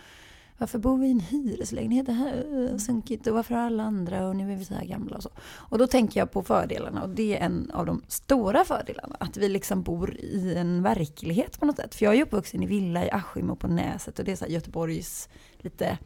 varför bor vi i en hyreslägenhet? Det här är sunkigt och varför har alla andra och nu är vi så här gamla och så. Och då tänker jag på fördelarna och det är en av de stora fördelarna. Att vi liksom bor i en verklighet på något sätt. För jag är uppvuxen i villa i Askim och på Näset och det är så här Göteborgs lite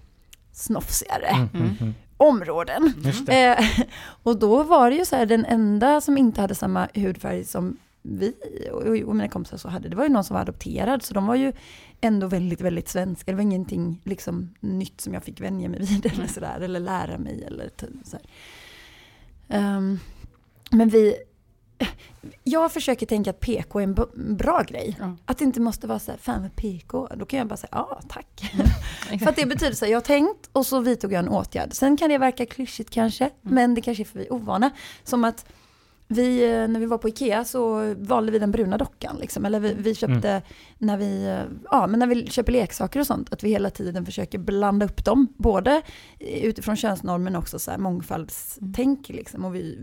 snofsigare Mm, mm, mm. områden. Eh, och då var det ju så här, den enda som inte hade samma hudfärg som vi och, och mina kompisar så hade, det var ju någon som var adopterad. Så de var ju ändå väldigt, väldigt svenska. Det var ingenting liksom nytt som jag fick vänja mig vid eller sådär, eller lära mig eller så här. Ehm, men vi, jag försöker tänka att PK är en bra grej. Ja. Att det inte måste vara så här, fan med PK. Då kan jag bara säga, ja tack. För Exakt. att det betyder så här, jag har tänkt och så vidtog jag en åtgärd. Sen kan det verka klyschigt kanske, men det kanske är för vi ovana. Som att vi, eh, när vi var på Ikea så valde vi den bruna dockan. Liksom. Eller vi, vi köpte, när vi, eh, ja, men när vi köper leksaker och sånt, att vi hela tiden försöker blanda upp dem. Både utifrån könsnorm men också så här mångfaldstänk. Liksom. Och vi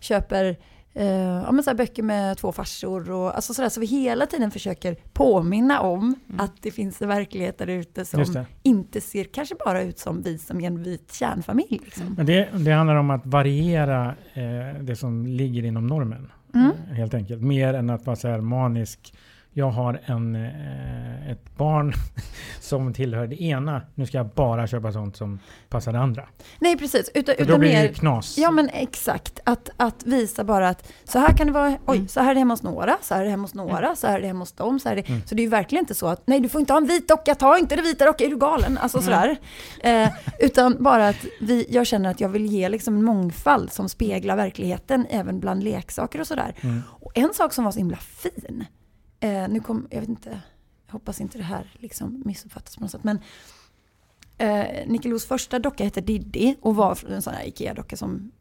köper eh, ja, men så böcker med två farsor. Och, alltså så, där, så vi hela tiden försöker påminna om att det finns en verklighet där ute som inte ser kanske bara ut som vi som är en vit kärnfamilj. Liksom. Men det, det handlar om att variera eh, det som ligger inom normen. Mm. Eh, helt enkelt. Mer än att vara så här manisk. Jag har en, eh, ett barn som tillhör det ena. Nu ska jag bara köpa sånt som passar det andra. Nej precis, utan, För då utan blir det mer ju knas. Ja men exakt, att, att visa bara att så här kan det vara, oj, Mm. så här är det hemma hos några, så här är det hemma hos några, så här är det hemma hos dem. Så, här är det. Mm. så det är ju verkligen inte så att nej du får inte ha en vit docka, ta inte det vita docka, är du galen? Alltså sådär. Eh, utan bara att vi, jag känner att jag vill ge liksom en mångfald som speglar verkligheten även bland leksaker och sådär. Mm. Och en sak som var så himla fin, eh, nu kom, jag vet inte, jag hoppas inte det här liksom missuppfattas på något sätt, men eh, Nickelos första docka hette Diddy och var en sån här Ikea-docka som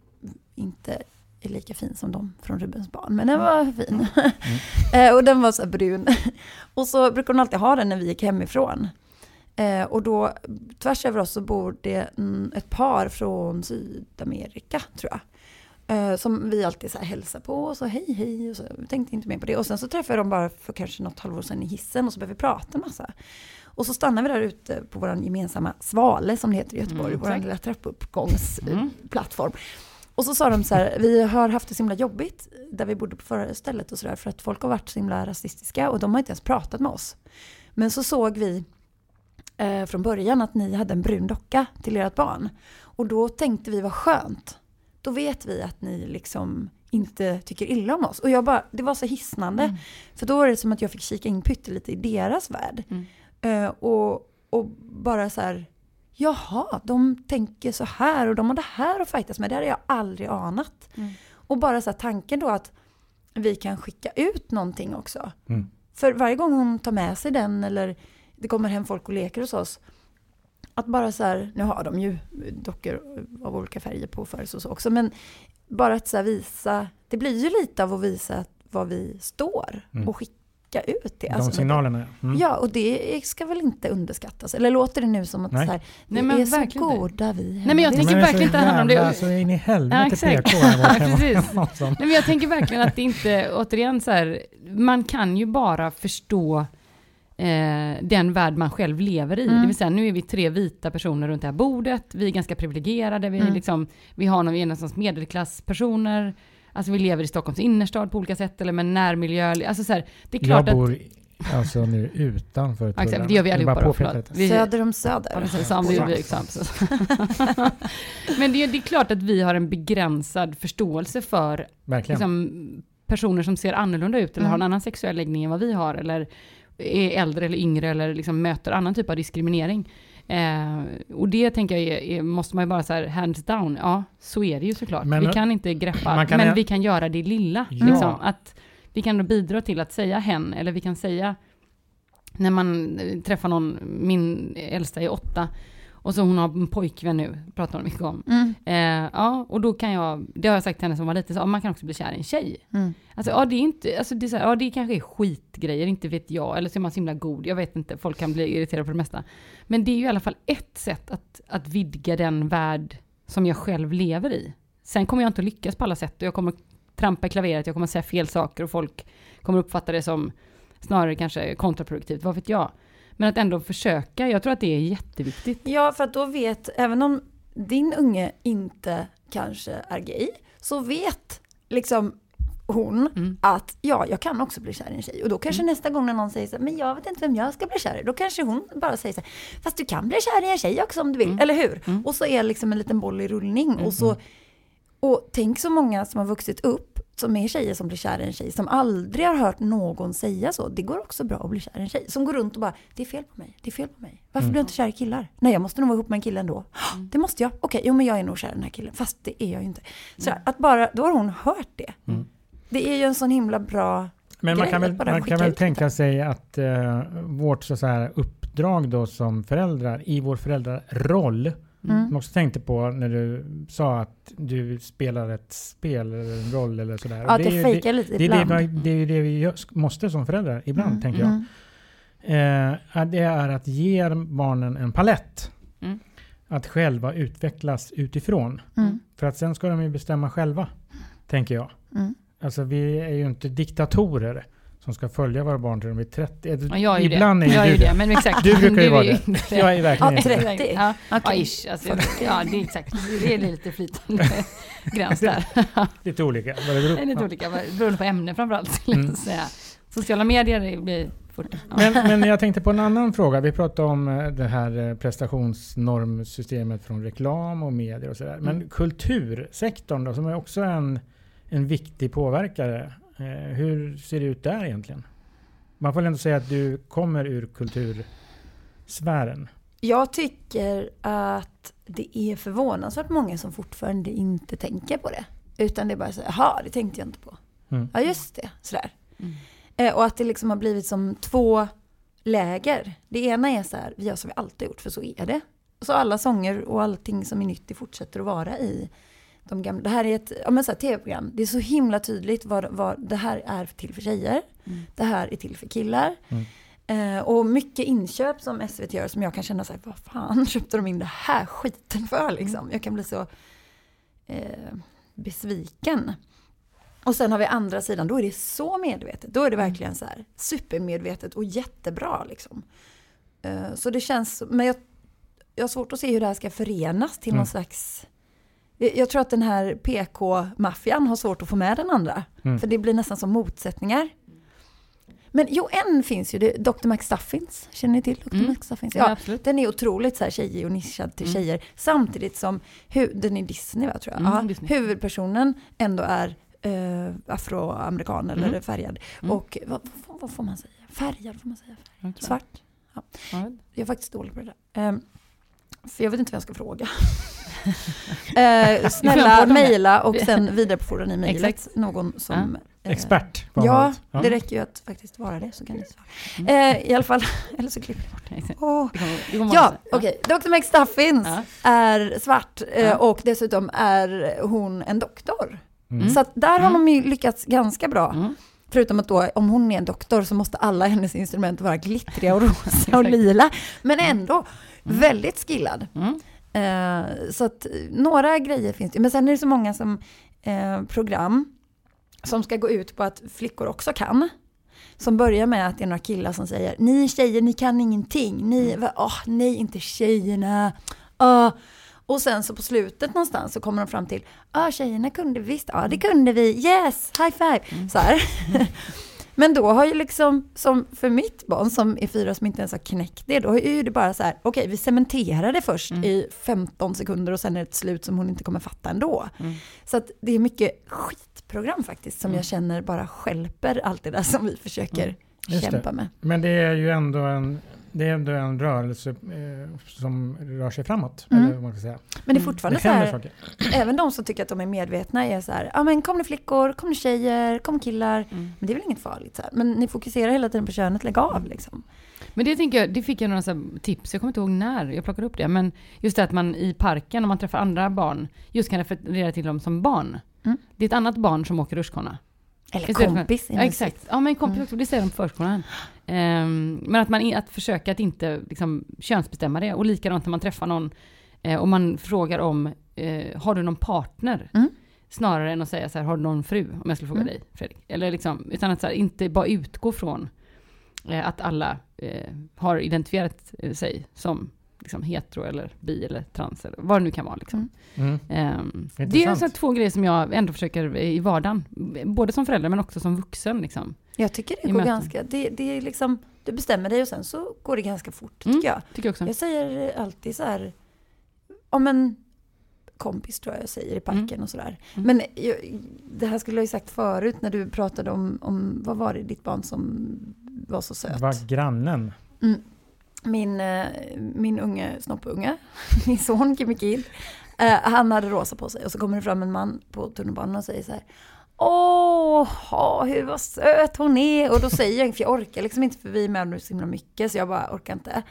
inte är lika fin som de från Rubens barn, men den var fin. eh, och den var så brun. och så brukar hon alltid ha den när vi gick hemifrån. Eh, och då tvärs över oss så bor det mm, ett par från Sydamerika tror jag. Eh, som vi alltid så här hälsar på och så hej hej och så tänkte inte mer på det. Och sen så träffade jag dem bara för kanske något halvår sedan i hissen och så började vi prata en massa. Och så stannade vi där ute på vår gemensamma Svale som det heter i Göteborg, Mm, vår lilla trappuppgångsplattform. Mm. Och så sa de så här, vi har haft det så himla jobbigt där vi bodde på förra stället och sådär för att folk har varit så himla rasistiska och de har inte ens pratat med oss. Men så såg vi eh, från början att ni hade en brun docka till ert barn. Och då tänkte vi vad skönt. Då vet vi att ni liksom inte tycker illa om oss. Och jag bara, det var så hisnande. Mm. För då var det som att jag fick kika in pyttelite i deras värld. Mm. Eh, och, och bara så här, jaha, de tänker så här och de har det här att fightas med. Det hade jag aldrig anat. Mm. Och bara så här tanken då att vi kan skicka ut någonting också. Mm. För varje gång hon tar med sig den eller det kommer hem folk och leker hos oss. Att bara så här, nu har de ju dockor av olika färger på för och så också. Men bara att så här visa, det blir ju lite av att visa var vi står Mm. och skicka ut det. De Alltså, signalerna. Mm. Ja, och det ska väl inte underskattas. Eller låter det nu som att Nej. så här, vi Nej, men är så goda vi Nej, men jag tänker Men verkligen inte handla om det. Så in i helvete Ja, exakt. PK. Ja. Nej, men jag tänker verkligen att det inte, återigen så här, man kan ju bara förstå eh, den värld man själv lever i. Mm. Det vill säga, nu är vi tre vita personer runt det här bordet, vi är ganska privilegierade, vi, är Mm. liksom, vi har någon någonstans medelklasspersoner, alltså vi lever i Stockholms innerstad på olika sätt, eller med närmiljö, alltså så här, det är klart Jag att... bor i- alltså nu utanför exakt, tullarna. det gör vi allihopa bara då, förlåt. Vi, Söder om söder. Ja, precis, är vi. Men det är, det är klart att vi har en begränsad förståelse för Verkligen. liksom, personer som ser annorlunda ut eller Mm. har en annan sexuell läggning än vad vi har eller är äldre eller yngre eller liksom möter annan typ av diskriminering. Eh, och det tänker jag är, är, måste man ju bara så här hands down, ja så är det ju såklart. Men- vi kan inte greppa kan men vi kan göra det lilla. Ja. Liksom, att vi kan då bidra till att säga hen, eller vi kan säga när man eh, träffar någon, min äldsta är åtta, och så hon har en pojkvän nu, pratar hon mycket om. Mm. Eh, ja, och då kan jag, det har jag sagt till henne som var lite så, man kan också bli kär i en tjej. Mm. Alltså ja, det är inte, alltså det är så här, ja det kanske är skitgrejer, inte vet jag, eller så är man så himla god, jag vet inte, folk kan bli irriterade på det mesta. Men det är ju i alla fall ett sätt att, att vidga den värld som jag själv lever i. Sen kommer jag inte att lyckas på alla sätt och jag kommer trampa i klaveret, jag kommer säga fel saker och folk kommer uppfatta det som snarare kanske kontraproduktivt, vad vet jag. Men att ändå försöka, jag tror att det är jätteviktigt. Ja, för att då vet, även om din unge inte kanske är gay, så vet liksom hon Mm. att ja, jag kan också bli kär i en tjej. Och då kanske nästa gång när någon säger så här, men jag vet inte vem jag ska bli kär i. Då kanske hon bara säger så här, fast du kan bli kär i en tjej också om du vill, Mm. eller hur? Mm. Och så är liksom en liten boll i rullning. Och, så, och tänk så många som har vuxit upp som är tjejer som blir kär i en tjej, som aldrig har hört någon säga så. Det går också bra att bli kär i en tjej. Som går runt och bara, det är fel på mig, det är fel på mig. Varför blir jag inte kär i killar? Nej, jag måste nog vara ihop med en kille ändå. Det måste jag. Okej, jo men jag är nog kär i den här killen. Fast det är jag ju inte. Så att bara, då har hon hört det. Mm. Det är ju en sån himla bra... Men man kan väl, man kan väl tänka sig att eh, vårt så så här, uppdrag då som föräldrar, i vår föräldraroll, Mm. som också tänkte på när du sa att du spelar ett spel eller en roll eller sådär. Ja, att det jag fejkar lite det, det, ibland. det, vi- det är ju det vi måste som föräldrar ibland, Mm, tänker jag. mm. Eh, det är att ge barnen en palett. Mm. Att själva utvecklas utifrån. Mm. För att sen ska de ju bestämma själva, tänker jag. Mm. Alltså vi är ju inte diktatorer som ska följa våra barn till de blir 30. Ja, jag är ju Ibland det. är ju jag du är ju det. Men exakt. Du brukar ju är vara ju det. inte Jag är verkligen Ja, inte det. 30. Ja, ja Okej. ish. Alltså, ja, det är exakt. Det är lite flytande gräns där. Lite olika. Vad det beror är lite olika, beroende på ämne framförallt. Mm. säga. Sociala medier blir fort... Ja. Men, men jag tänkte på en annan fråga. Vi pratade om eh, det här eh, prestationsnormsystemet från reklam och medier och sådär. Men Mm. kultursektorn då, som är också en, en viktig påverkare. Eh, hur ser det ut där egentligen? Man får väl ändå säga att du kommer ur kultursfären. Jag tycker att det är förvånansvärt många som fortfarande inte tänker på det. Utan det är bara så jaha, det tänkte jag inte på. Mm. Ja, just det. Sådär. Mm. Eh, och att det liksom har blivit som två läger. Det ena är så här, vi gör som vi alltid gjort, för så är det. Så alla sånger och allting som är nytt, det fortsätter att vara i de gamla. Det här är ett ja, men så här, tv-program. Det är så himla tydligt vad, vad det här är till för tjejer. Mm. Det här är till för killar. Mm. Eh, och mycket inköp som SVT gör som jag kan känna så här, vad fan köpte de in det här skiten för liksom? Jag kan bli så eh, besviken. Och sen har vi andra sidan, då är det så medvetet. Då är det verkligen så här supermedvetet och jättebra liksom. Eh, så det känns, men jag, jag har svårt att se hur det här ska förenas till Mm. någon slags jag tror att den här PK-maffian har svårt att få med den andra. Mm. För det blir nästan som motsättningar. Men jo, en finns ju, det, Dr. McStuffins. Känner ni till Dr. Mm. McStuffins? Ja, Ja, den är otroligt så här tjejig och nischad till Mm. tjejer. Samtidigt som, hu- den är Disney va, tror jag. Mm, Ja, Disney. huvudpersonen ändå är eh, afroamerikan eller Mm. färgad. Mm. Och vad, vad, vad får man säga? Färgad får man säga? Tror- Svart? Ja. Jag är faktiskt dålig på det där. Ehm, för jag vet inte vad jag ska fråga. Eh, snälla mejla och sen vidarebefordra ni mejlet. Någon som... eh, Expert på Ja, området. det räcker ju att faktiskt vara det så kan ni svara. Mm. Eh, I alla fall, eller så klipper jag bort Nej, det. Kommer- det kommer Ja, okej. Dr. McStuffins Ja. är svart eh, Ja. och dessutom är hon en doktor. Mm. Så att där har Mm. de ju lyckats ganska bra. Mm. Förutom att då, om hon är en doktor så måste alla hennes instrument vara glittriga och rosa och lila. Men ändå väldigt skillad. Mm. Eh, så att några grejer finns det. Men sen är det så många som eh, program som ska gå ut på att flickor också kan. Som börjar med att det är några killar som säger Ni tjejer, ni kan ingenting. Ni, va, åh, nej, inte tjejerna. Ah. Och sen så på slutet någonstans så kommer de fram till Ja, ah, tjejerna kunde visst. Ja, det kunde vi. Yes, high five. Så här. Men då har ju liksom, som för mitt barn som är fyra som inte ens har knäckt det, då är ju det bara så här, okej vi cementerar det först Mm. i 15 sekunder och sen är det ett slut som hon inte kommer fatta ändå. Mm. Så att det är mycket skitprogram faktiskt som Mm. jag känner bara skälper allt det där som vi försöker det. kämpa med. Men det är ju ändå en det är ändå en rörelse eh, som rör sig framåt. Mm. Eller vad man ska säga. Men det är Mm. fortfarande Det så här, saker. även de som tycker att de är medvetna är så här, ja men kom nu flickor, kom nu tjejer, kom killar. Mm. Men det är väl inget farligt så här. Men ni fokuserar hela tiden på könet, lägg av liksom. Men det tänker jag, det fick jag några så här tips, jag kommer inte ihåg när jag plockade upp det, men just det att man i parken, om man träffar andra barn, just kan referera till dem som barn. Mm. Det är ett annat barn som åker rutschkana. Eller Istället för- kompis. Ja, exakt. Ja, men kompis också, det säger de på förskolan. Ehm, men att man att försöka att inte liksom, könsbestämma det. Och likadant när man träffar någon eh, och man frågar om, eh, har du någon partner? Mm. Snarare än att säga så här, har du någon fru? Om jag skulle fråga Mm. dig, Fredrik. Eller liksom, utan att så här, inte bara utgå från eh, att alla har identifierat sig som liksom, hetero eller bi eller trans eller vad det nu kan vara. Liksom. Mm. Mm. Ehm, det är så två grejer som jag ändå försöker i vardagen, både som förälder men också som vuxen. Liksom. Jag tycker det går möten. ganska, det, det är liksom, du bestämmer dig och sen så går det ganska fort Mm. tycker jag. Tycker jag också. Jag säger alltid så här, om en kompis tror jag jag säger i parken och sådär. Mm. Men jag, det här skulle jag ju sagt förut när du pratade om, om, vad var det ditt barn som var så söt? var grannen. Min, eh, min unge snoppunge, min son Kimmy eh, han hade rosa på sig och så kommer det fram en man på tunnelbanan och säger så här Åh, hur vad söt hon är. Och då säger jag, för jag orkar liksom inte för vi är med nu så himla mycket så jag bara orkar inte.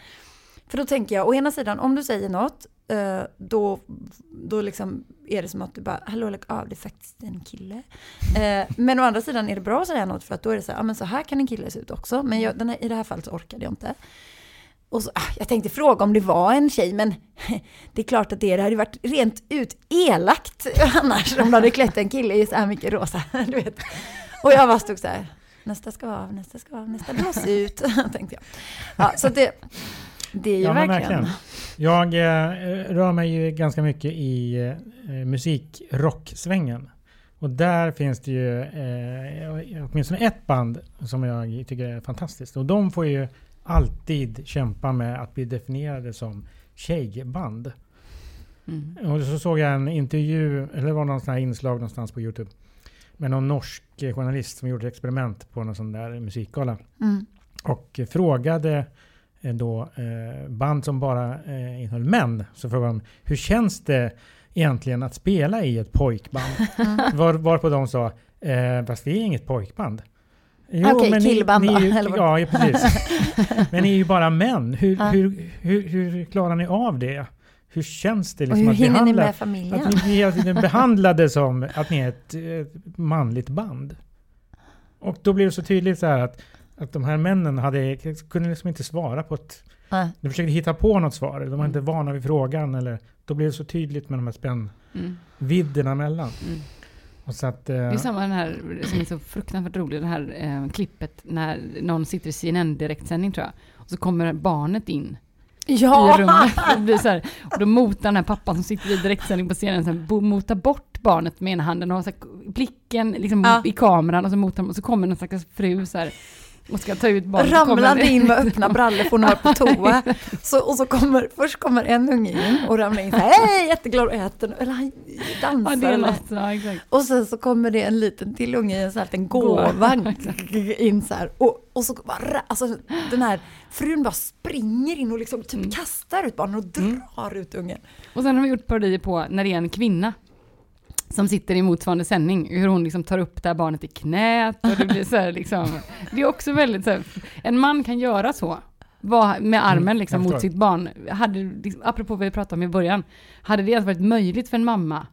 För då tänker jag, å ena sidan om du säger något, eh, då, då liksom är det som att du bara, hallå lägg av, det är faktiskt en kille. Eh, men å andra sidan är det bra att säga något för att då är det så här, ja men så här kan en kille se ut också. Men jag, den här, i det här fallet så orkade jag inte. Och så, ah, jag tänkte fråga om det var en tjej, men det är klart att det, det hade varit rent ut elakt annars om du hade klätt en kille i så här mycket rosa. Du vet. Och jag bara stod så här, nästa ska av, nästa ska av, nästa blås ut, tänkte jag. Ja, så det, det är ju Ja, verkligen. Jag eh, rör mig ju ganska mycket i eh, musik-rock-svängen. Och där finns det ju eh, åtminstone ett band som jag tycker är fantastiskt. Och de får ju alltid kämpa med att bli definierade som tjejband. Mm. Och så såg jag en intervju, eller det var någon sån här inslag någonstans på Youtube. Med någon norsk journalist som gjorde ett experiment på någon sån där musikgala. Mm. Och frågade eh, då eh, band som bara eh, innehöll män. Så frågade de, hur känns det egentligen att spela i ett pojkband? Var, varpå de sa, eh, fast vi är inget pojkband. Jo, Okej, ni- killband ni, då, eller vad? Ja, ja, precis. men ni är ju bara män. Hur, Ja. hur, hur, hur klarar ni av det? Hur känns det Och liksom hur att hinner ni med familjen? att ni hela tiden behandlade som att ni är ett eh, manligt band. Och då blir det så tydligt så att, att de här männen hade, kunde liksom inte svara på ett... Nej. De försökte hitta på något svar. De var Mm. inte vana vid frågan. Eller, då blir det så tydligt med de här spännvidderna Mm. mellan. Mm. Och så att, eh, Det är samma den här, som är så fruktansvärt rolig, det här eh, klippet när någon sitter i CNN direktsändning tror jag. Och så kommer barnet in i Ja! rummet. Och, blir så här, och då motar den här pappan som sitter i direktsändning på scenen, så här, bo- motar bort barnet med ena handen och har så här, blicken liksom Ja. i kameran och så motar och så kommer någon stackars fru så här, och ska ta ut barnet. Ramlade in med öppna brallor för hon har på toa. Så, och så kommer, först kommer en unge in och ramlar in så här, hej jätteglad och äter, eller han dansar. Ja, något, ja. Och sen så kommer det en liten till unge i en sån här liten gåva in så här. Och, och så bara, alltså den här frun bara springer in och liksom typ Mm. kastar ut barnen och Mm. drar ut ungen. Och sen har vi gjort parodier på när det är en kvinna som sitter i motsvarande sändning, hur hon liksom tar upp det här barnet i knät och det blir så här liksom, det är också väldigt så här, en man kan göra så, med armen Mm, liksom jag mot sitt barn. Hade, liksom, apropå vad vi pratade om i början, hade det ens varit möjligt för en mamma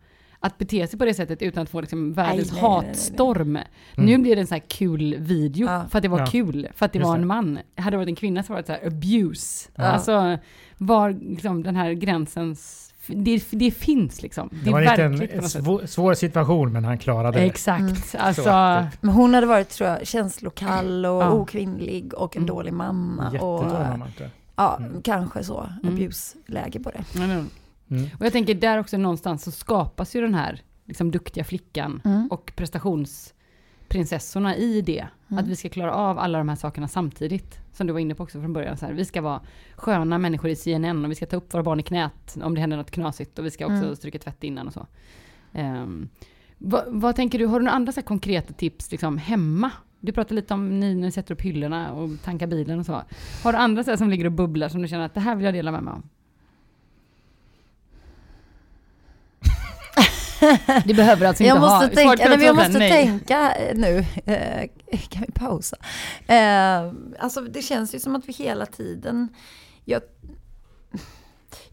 att bete sig på det sättet utan att få liksom världens nej, nej, nej, nej. hatstorm. Mm. Nu blir det en så här kul video Ja. för att det var Ja. kul, för att det Just var en man. Hade det varit en kvinna så var det så här abuse. Ja. Alltså var liksom den här gränsens, det, det finns liksom. Det, det är var en något sätt. svår, svår situation men han klarade det. Exakt, Mm. alltså. Så, Men hon hade varit tror jag känslokall och Ja. okvinnlig och en Mm. dålig mamma. Och, Jättedålig mamma. ja, Mm. kanske så. Mm. Abuse-läge på det. Mm. Och jag tänker där också någonstans så skapas ju den här liksom, duktiga flickan Mm. och prestationsprinsessorna i det. Mm. Att vi ska klara av alla de här sakerna samtidigt. Som du var inne på också från början. Så här, vi ska vara sköna människor i CNN och vi ska ta upp våra barn i knät om det händer något knasigt. Och vi ska också Mm. stryka tvätt innan och så. Ehm, vad, vad tänker du, har du några andra så här konkreta tips liksom, hemma? Du pratar lite om ni när ni sätter upp hyllorna och tankar bilen och så. Har du andra så som ligger och bubblar som du känner att det här vill jag dela med mig av? Det behöver alltså inte Jag måste, ha. tänka, nej, men jag måste nej. tänka eh, nu. Eh, kan vi pausa? Eh, alltså det känns ju som att vi hela tiden... Jag,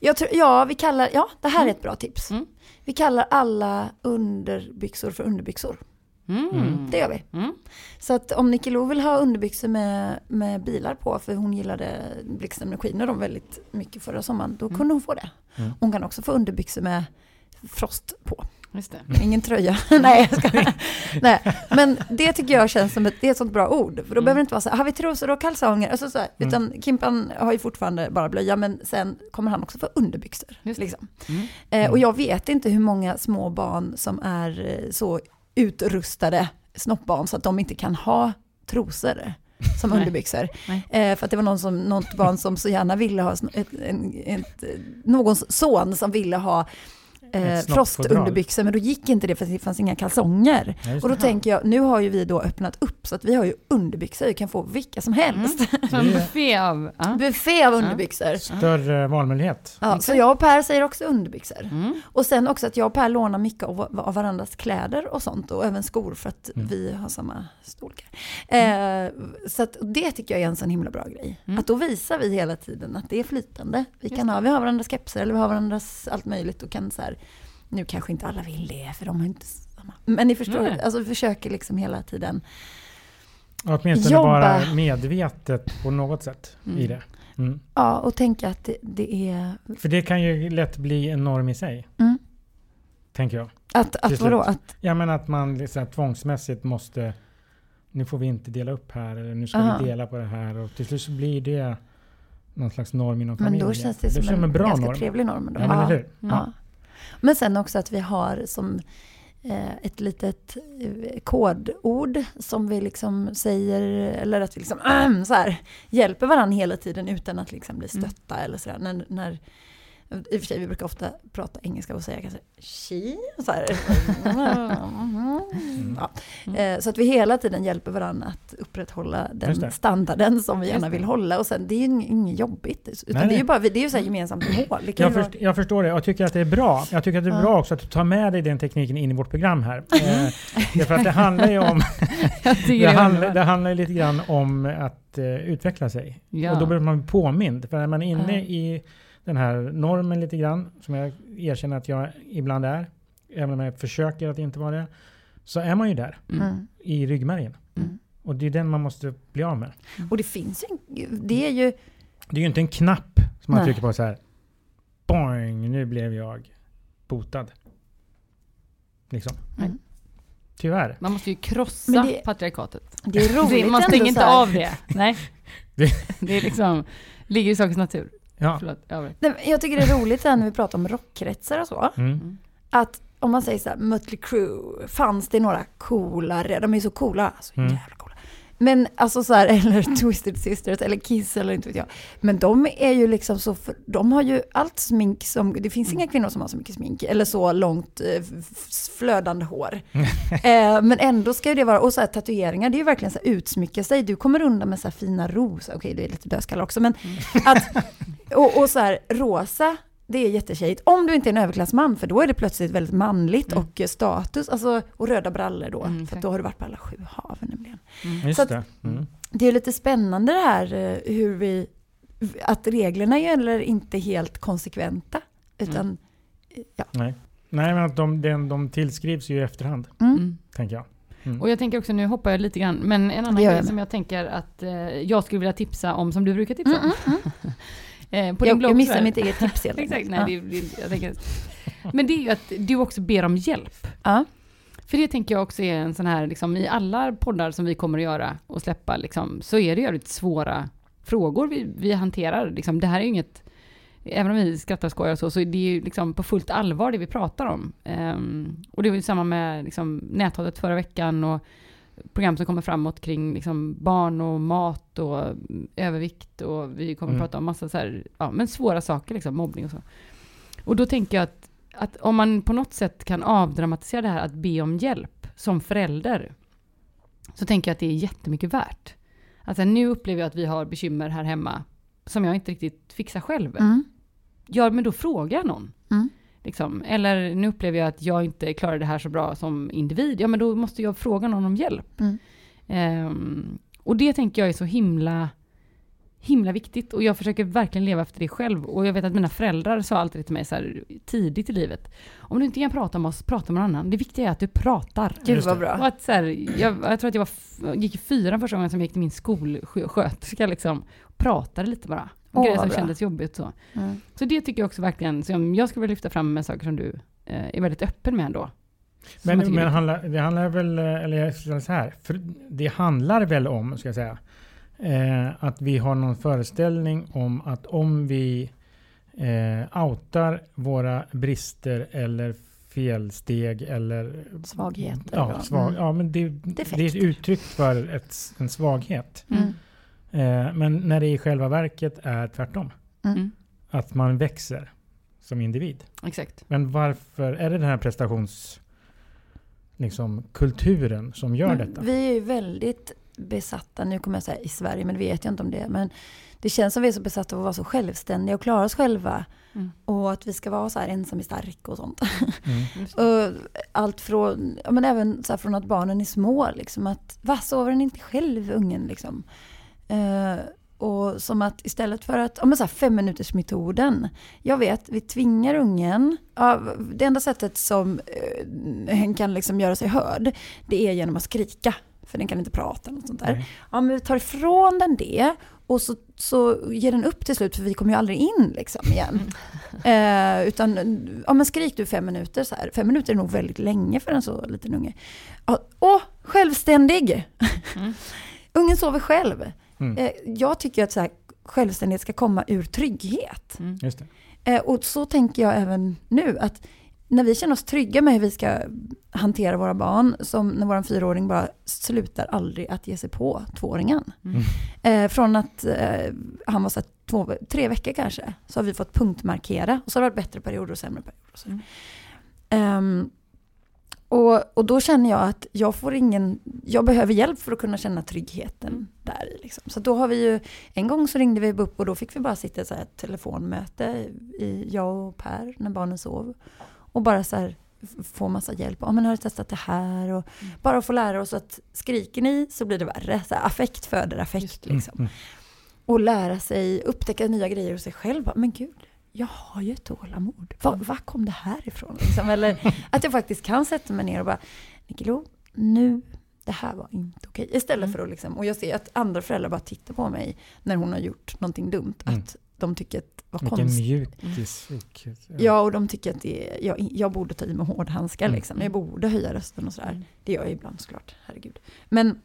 jag tror, ja, vi kallar... Ja, det här är ett bra tips. Mm. Vi kallar alla underbyxor för underbyxor. Mm. Det gör vi. Mm. Så att om Nicky Lo vill ha underbyxor med, med bilar på, för hon gillade Blixten med skiner dem väldigt mycket förra sommaren, då kunde hon få det. Mm. Hon kan också få underbyxor med frost på. Just det. Ingen tröja. Nej, jag ska Nej, men det tycker jag känns som ett, det är ett sånt bra ord. För då Mm. behöver det inte vara så här, har vi trosor och kalsonger? Alltså så här, Mm. Utan Kimpan har ju fortfarande bara blöja, men sen kommer han också få underbyxor. Liksom. Mm. Eh, och jag vet inte hur många små barn som är eh, så utrustade snoppbarn så att de inte kan ha trosor som Nej. underbyxor. Nej. Eh, för att det var någon som, något barn som så gärna ville ha, ett, en, ett, någons son som ville ha eh, frostunderbyxor, men då gick inte det för att det fanns inga kalsonger. Ja, Och då det. tänker jag, nu har ju vi då öppnat upp så att vi har ju underbyxor, vi kan få vilka som helst. Så en buffé av... Ja. Buffé av underbyxor. Större valmöjlighet. Ja, så jag och Per säger också underbyxor. Mm. Och sen också att jag och Per lånar mycket av, av varandras kläder och sånt och även skor för att Mm. vi har samma storlekar. Eh, så att det tycker jag är en sån himla bra grej. Mm. Att då visar vi hela tiden att det är flytande. Vi, kan ha, vi har varandras kepsar eller vi har varandras allt möjligt och kan så här, nu kanske inte alla vill det för de har inte samma. Men ni förstår, Nej. alltså vi försöker liksom hela tiden. Åtminstone Jobba. vara medvetet på något sätt i Mm. det. Mm. Ja, och tänka att det, det är... För det kan ju lätt bli en norm i sig, Mm, tänker jag. att, att vadå? Att, Ja men att man liksom tvångsmässigt måste, nu får vi inte dela upp här eller nu ska Aha. vi dela på det här och till slut så blir det någon slags norm inom men familjen. då känns det som känns en, bra ganska norm. trevlig norm. Då. Ja, men eller hur? Mm. Ja. Men sen också att vi har som eh, ett litet eh, kodord som vi liksom säger, eller att vi liksom ähm, så här, hjälper varandra hela tiden utan att liksom bli Mm. stötta eller sådär. När, när, I och för sig, vi brukar ofta prata engelska och säga kanske she, så här. Ja. Eh, Så att vi hela tiden hjälper varandra att upprätthålla den standarden som vi gärna vill hålla. Och sen, det är ju inget jobbigt. Utan Nej, det är ju bara, det är ju så här gemensamt mål. Jag, vara- först, jag förstår det. Jag tycker att det är bra. Jag tycker att det är bra också att du tar med dig den tekniken in i vårt program här. Eh, därför att det handlar ju om, det, är handlar, det handlar lite grann om att eh, utveckla sig. Ja. Och då behöver man bli påmind. För är man inne Ja. i den här normen lite grann, som jag erkänner att jag ibland är, även om jag försöker att inte vara det, så är man ju där Mm. Mm. i ryggmärgen. Mm. Och det är den man måste bli av med. Och det finns ju, det är ju, Det är ju inte en knapp som man Nej. trycker på så här. Boing, nu blev jag botad. Liksom. Mm. Tyvärr. Man måste ju krossa det- patriarkatet. det är roligt Man stänger inte av det. Nej. Det- Det är liksom, ligger i sakens natur. Ja. Förlåt, jag Jag tycker det är roligt när vi pratar om rockkretsar och så. Mm. Att om man säger så här, Mötley Crüe, fanns det några coolare? De är så coola. Så Mm. jävla coola. Men alltså så här, eller Twisted Sisters eller Kiss eller inte vet jag. Men de är ju liksom så, för, de har ju allt smink som, det finns inga kvinnor som har så mycket smink. Eller så långt eh, flödande hår. eh, men ändå ska ju det vara, och så här tatueringar, det är ju verkligen så här utsmycka sig. Du kommer undan med så här fina rosa, okej det är lite dödskallar också, men att, och, och så här rosa, det är jättetjejigt. Om du inte är en överklassman, för då är det plötsligt väldigt manligt Mm. och status. Alltså, och röda brallor då, Mm, för då har du varit på alla sju hav nämligen. Mm. Just Så att- det. Mm. Det är lite spännande det här eh, hur vi, att reglerna heller inte helt konsekventa. Utan, eh, ja. Nej. Nej, men att de, de, de tillskrivs ju i efterhand, Mm. Mm. tänker jag. Mm. Och jag tänker också, nu hoppar jag lite grann, men en annan grej som jag tänker att eh, jag skulle vilja tipsa om, som du brukar tipsa Mm, om. mm, mm. Eh, på din Jag, blogg jag missar mitt eget tips helt Exakt, nej, det, det, jag tänker. Men det är ju att du också ber om hjälp. Ja. För det tänker jag också är en sån här, liksom, i alla poddar som vi kommer att göra och släppa, liksom, så är det jävligt svåra frågor vi, vi hanterar. Liksom, det här är ju inget, även om vi skrattar och skojar och så, så är det ju liksom på fullt allvar det vi pratar om. Ehm, och det var ju samma med liksom, näthatet förra veckan och program som kommer framåt kring liksom, barn och mat och övervikt och vi kommer Mm. att prata om massa så här, ja, men svåra saker, liksom, mobbning och så. Och då tänker jag att, att om man på något sätt kan avdramatisera det här att be om hjälp som förälder. så tänker jag att det är jättemycket värt. Alltså nu upplever jag att vi har bekymmer här hemma som jag inte riktigt fixar själv. Mm. Ja, men då frågar jag någon. Mm. Liksom. Eller nu upplever jag att jag inte klarar det här så bra som individ. Ja, men då måste jag fråga någon om hjälp. Mm. Ehm, och det tänker jag är så himla, himla viktigt. Och jag försöker verkligen leva efter det själv. Och jag vet att mina föräldrar sa alltid till mig så här, tidigt i livet. Om du inte kan prata med oss, prata med någon annan. Det viktiga är att du pratar. Gud vad bra. Och att så här, jag, jag tror att jag var, gick i fyran första gången som jag gick till min skolsköterska liksom. Och pratade lite bara. Åh, Grejer som bra. kändes jobbigt så. Mm. Så det tycker jag också verkligen, som jag skulle vilja lyfta fram med saker som du eh, är väldigt öppen med ändå. Men, men viktigt. handlar, det handlar väl, eller jag ska säga så här, för det handlar väl om, ska jag säga, eh, att vi har någon föreställning om att om vi eh, outar våra brister eller felsteg eller Svagheter. Ja, svag, Mm. ja men det, det är ett uttryck för ett, en svaghet. Mm. Mm. Eh, men när det i själva verket är tvärtom. Mm. Att man växer som individ. Exakt. Men varför är det den här prestations liksom, kulturen som gör Men detta? Vi är ju väldigt besatta, nu kommer jag säga i Sverige, men det vet jag inte om det. Men det känns som vi är så besatta av att vara så självständiga och klara oss själva. Mm. Och att vi ska vara så här ensam är stark och sånt. Mm. Och allt från, ja, men även så här från att barnen är små, liksom att va, sover den inte själv, ungen liksom? Eh, och som att istället för att, men så här fem minuters metoden. Jag vet, vi tvingar ungen, ja, det enda sättet som eh, hen kan liksom göra sig hörd, det är genom att skrika. För den kan inte prata eller något sånt där. Nej. Ja men vi tar ifrån den det och så, så ger den upp till slut för vi kommer ju aldrig in liksom igen. Eh, utan, ja men skrik du fem minuter så här. Fem minuter är nog väldigt länge för en så liten unge. Ja, Åh, självständig! Mm. Ungen sover själv. Mm. Eh, jag tycker att så här, självständighet ska komma ur trygghet. Mm. Just det. Eh, och så tänker jag även nu. att när vi känner oss trygga med hur vi ska hantera våra barn, som när vår fyraåring bara slutar aldrig att ge sig på tvååringen. Mm. Eh, från att eh, han var så här, två, tre veckor kanske, så har vi fått punktmarkera. Och så har det varit bättre perioder och sämre perioder. Och, så. Mm. Ehm, och, och då känner jag att jag får ingen, jag behöver hjälp för att kunna känna tryggheten Mm. där. Liksom. Så då har vi ju, en gång så ringde vi upp och då fick vi bara sitta i så ett telefonmöte, i, jag och Per, när barnen sov. Och bara så här få massa hjälp. Ja men har du testat det här? Och Mm. bara få lära oss att skriker ni så blir det värre. Så här, affekt föder affekt liksom. Mm. Och lära sig, upptäcka nya grejer hos sig själv. Men gud, jag har ju tålamod. Var, var kom det här ifrån? Liksom? Eller att jag faktiskt kan sätta mig ner och bara, Nickelo, nu, det här var inte okej. Istället Mm. för att liksom, och jag ser att andra föräldrar bara tittar på mig när hon har gjort någonting dumt. Mm. Att de tycker att, vad Vilken konstigt. mjukis. vilket- Ja, och de tycker att är, jag, jag borde ta i med hårdhandskar Mm. liksom. Jag borde höja rösten och sådär. Mm. Det gör jag ibland såklart, herregud. Men,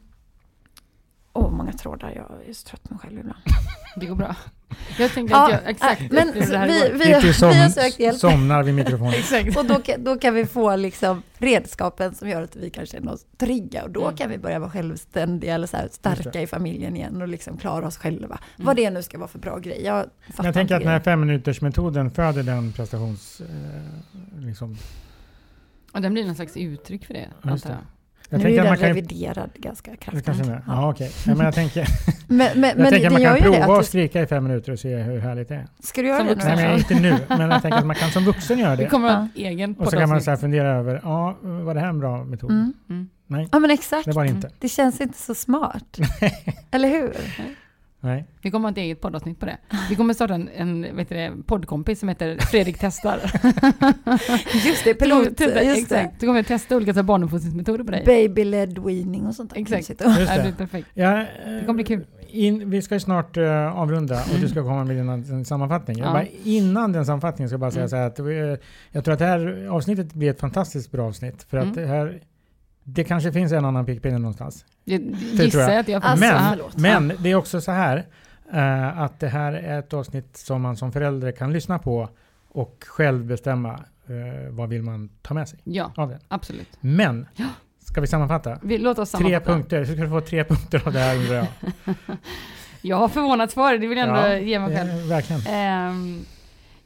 åh, många trådar. Jag är så trött på mig själv ibland. Det går bra. Jag tänker Ja, att jag exakt äh, men det här vi- vi- Kitty som, har sökt hjälp. somnar vid mikrofonen. Exakt. Och då, kan- då kan vi få liksom redskapen som gör att vi kan känna oss trygga. Och då Mm. kan vi börja vara självständiga eller så här starka i familjen igen och liksom klara oss själva. Mm. Vad det nu ska vara för bra grej. Jag jag tänker att den här femminutersmetoden föder den prestations... Eh, liksom. Och den blir någon slags uttryck för det, antar jag. Jag nu är den man kan ju... reviderad ganska Det kraftigt. kanske. Ja. Ja, okej. Ja, men jag tänker, Men, men, jag men tänker att man kan ju prova Att du, skrika i fem minuter och se hur härligt det är. ska du göra Som det nu? Nej, men inte nu. Men jag tänker att man kan som vuxen göra Vi det. kommer ha egen Och så kan man så här fundera över, ja, var det här en bra metod? Mm. Mm. Nej, Ja men exakt. det var det inte. Det känns inte så smart. Eller hur? Nej. Vi kommer ha ett eget poddavsnitt på det. Vi kommer starta en, en vet du det, poddkompis som heter Fredrik testar. Just det, pilot. Typ, Just det. exakt. Så kommer vi testa olika barnuppfostringsmetoder på dig. Baby-led weaning och sånt. Exakt. Just Ja, det. det perfekt. Ja, eh, Det kommer bli kul. In, vi ska ju snart eh, avrunda och du ska komma med din en sammanfattning. Jag Ja. bara, innan den sammanfattningen ska jag bara säga Mm. så här att eh, jag tror att det här avsnittet blir ett fantastiskt bra avsnitt. För att Mm. det här, det kanske finns en annan pekpinne någonstans. Jag tror gissar jag. att jag får Alltså, men, förlåt. men det är också så här eh, att det här är ett avsnitt som man som förälder kan lyssna på och själv bestämma eh, vad vill man ta med sig Ja, av det. absolut. Men, ska vi sammanfatta? Vi, låt oss Tre sammanfatta. punkter, så ska du få tre punkter av det här undrar jag. Jag har förvånats för det, det vill jag ändå Ja, ge mig själv. eh, Verkligen. Ehm,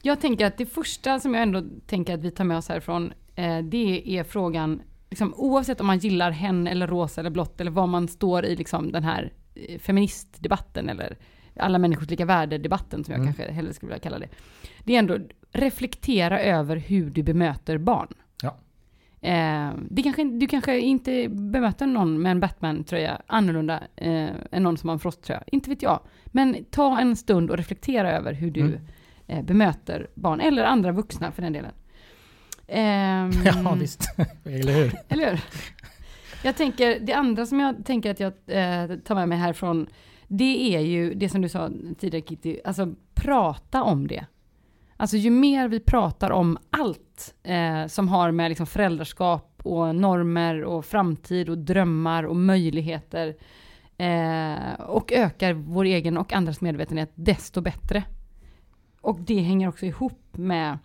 jag tänker att det första som jag ändå tänker att vi tar med oss härifrån, eh, det är frågan liksom, oavsett om man gillar hen eller rosa eller blått eller vad man står i liksom, den här eh, feministdebatten eller alla människors lika värde-debatten som jag Mm. kanske hellre skulle vilja kalla det. Det är ändå reflektera över hur du bemöter barn. Ja. Eh, det kanske, du kanske inte bemöter någon med en Batman-tröja annorlunda eh, än någon som har en Frost-tröja. Inte vet jag. Men ta en stund och reflektera över hur du Mm. eh, bemöter barn, eller andra vuxna för den delen. Ehm, Ja, visst. Eller hur? eller hur? Jag tänker, det andra som jag tänker att jag eh, tar med mig härifrån, det är ju det som du sa tidigare Kitty, alltså prata om det. Alltså ju mer vi pratar om allt eh, som har med liksom föräldraskap och normer och framtid och drömmar och möjligheter eh, och ökar vår egen och andras medvetenhet, desto bättre. Och det hänger också ihop med,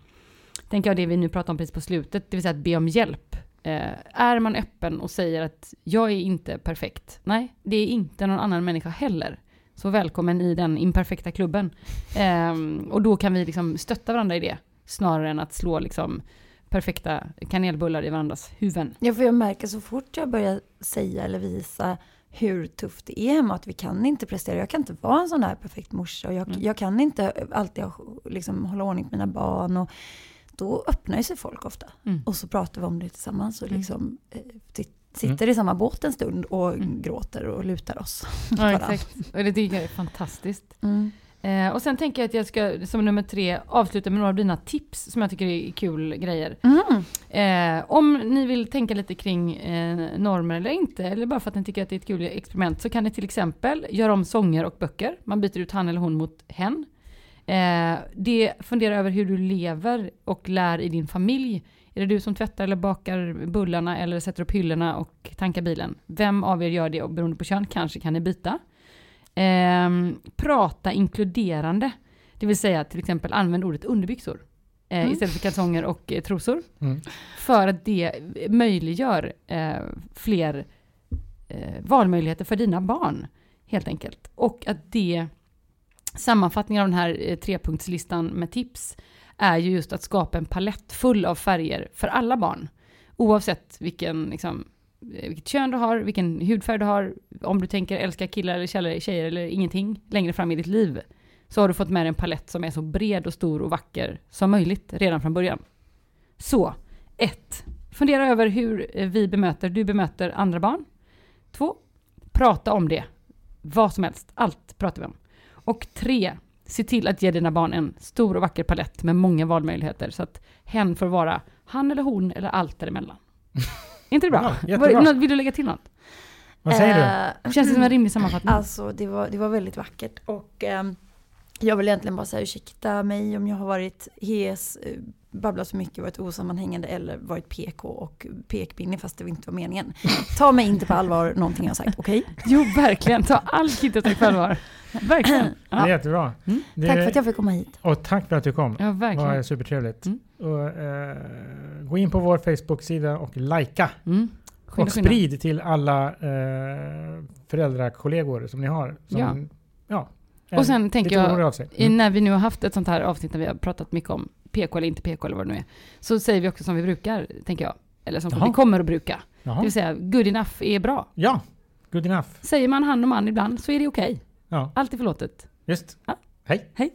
tänker jag, det vi nu pratar om precis på slutet, det vill säga att be om hjälp. Eh, är man öppen och säger att jag är inte perfekt, nej, det är inte någon annan människa heller. Så välkommen i den imperfekta klubben. Ehm, och då kan vi liksom stötta varandra i det, snarare än att slå liksom perfekta kanelbullar i varandras huvuden. Ja, för jag märker så fort jag börjar säga eller visa hur tufft det är hemma, att vi kan inte prestera. Jag kan inte vara en sån där perfekt morsa och jag, Mm. jag kan inte alltid liksom, hålla ordning på mina barn. Och då öppnar sig folk ofta. Mm. Och så pratar vi om det tillsammans och Mm. liksom eh, sit- sitter i samma båt en stund och Mm. gråter och lutar oss. Ja, exakt. Och det tycker jag är fantastiskt. Mm. Eh, och sen tänker jag att jag ska som nummer tre avsluta med några av dina tips som jag tycker är kul grejer. Mm. Eh, om ni vill tänka lite kring eh, normer eller inte, eller bara för att ni tycker att det är ett kul experiment, så kan ni till exempel göra om sånger och böcker. Man byter ut han eller hon mot hen. Eh, det, fundera över hur du lever och lär i din familj. Är det du som tvättar eller bakar bullarna eller sätter upp hyllorna och tankar bilen? Vem av er gör det och beroende på kön kanske kan ni byta. Ehm, prata inkluderande. Det vill säga till exempel använd ordet underbyxor. Eh, Mm. Istället för kalsonger och eh, trosor. Mm. För att det möjliggör eh, fler eh, valmöjligheter för dina barn. Helt enkelt. Och att det, sammanfattningen av den här eh, trepunktslistan med tips, är ju just att skapa en palett full av färger för alla barn. Oavsett vilken, liksom, eh, vilket kön du har, vilken hudfärg du har, om du tänker älska killar eller tjejer, tjejer eller ingenting längre fram i ditt liv, så har du fått med dig en palett som är så bred och stor och vacker som möjligt redan från början. Så, 1. Fundera över hur eh, vi bemöter, du bemöter andra barn. 2. Prata om det. Vad som helst, allt pratar vi om. Och 3. Se till att ge dina barn en stor och vacker palett med många valmöjligheter så att hen får vara han eller hon eller allt däremellan. Är inte det bra? Ja, jättebra. Vill du lägga till något? Vad säger du? Eh, Känns det som en rimlig sammanfattning? Alltså det var, det var väldigt vackert och ehm, jag vill egentligen bara säga ursäkta mig om jag har varit hes, eh, babblat så mycket, varit osammanhängande eller varit PK och pekpinne fast det inte var meningen. Ta mig inte på allvar någonting jag har sagt, okej? Jo, verkligen. Ta all kritik på allvar. Verkligen. Det är Ja, jättebra. Mm. Det, Tack för att jag fick komma hit. Och tack för att du kom. ja Det var verkligen. supertrevligt. Mm. Och, eh, gå in på vår Facebook-sida och likea. Mm. Och sprid till alla eh, föräldrakollegor som ni har. Som, Ja. ja. Och sen tänker jag, Mm. När vi nu har haft ett sånt här avsnitt där vi har pratat mycket om PK eller inte PK eller vad det nu är, så säger vi också som vi brukar, tänker jag. Eller som Jaha. vi kommer att bruka. Det Jaha. vill säga, good enough är bra. Ja, good enough. Säger man han och man ibland så är det okej. Ja, Allt är förlåtet. just. Ja. Hej. Hej.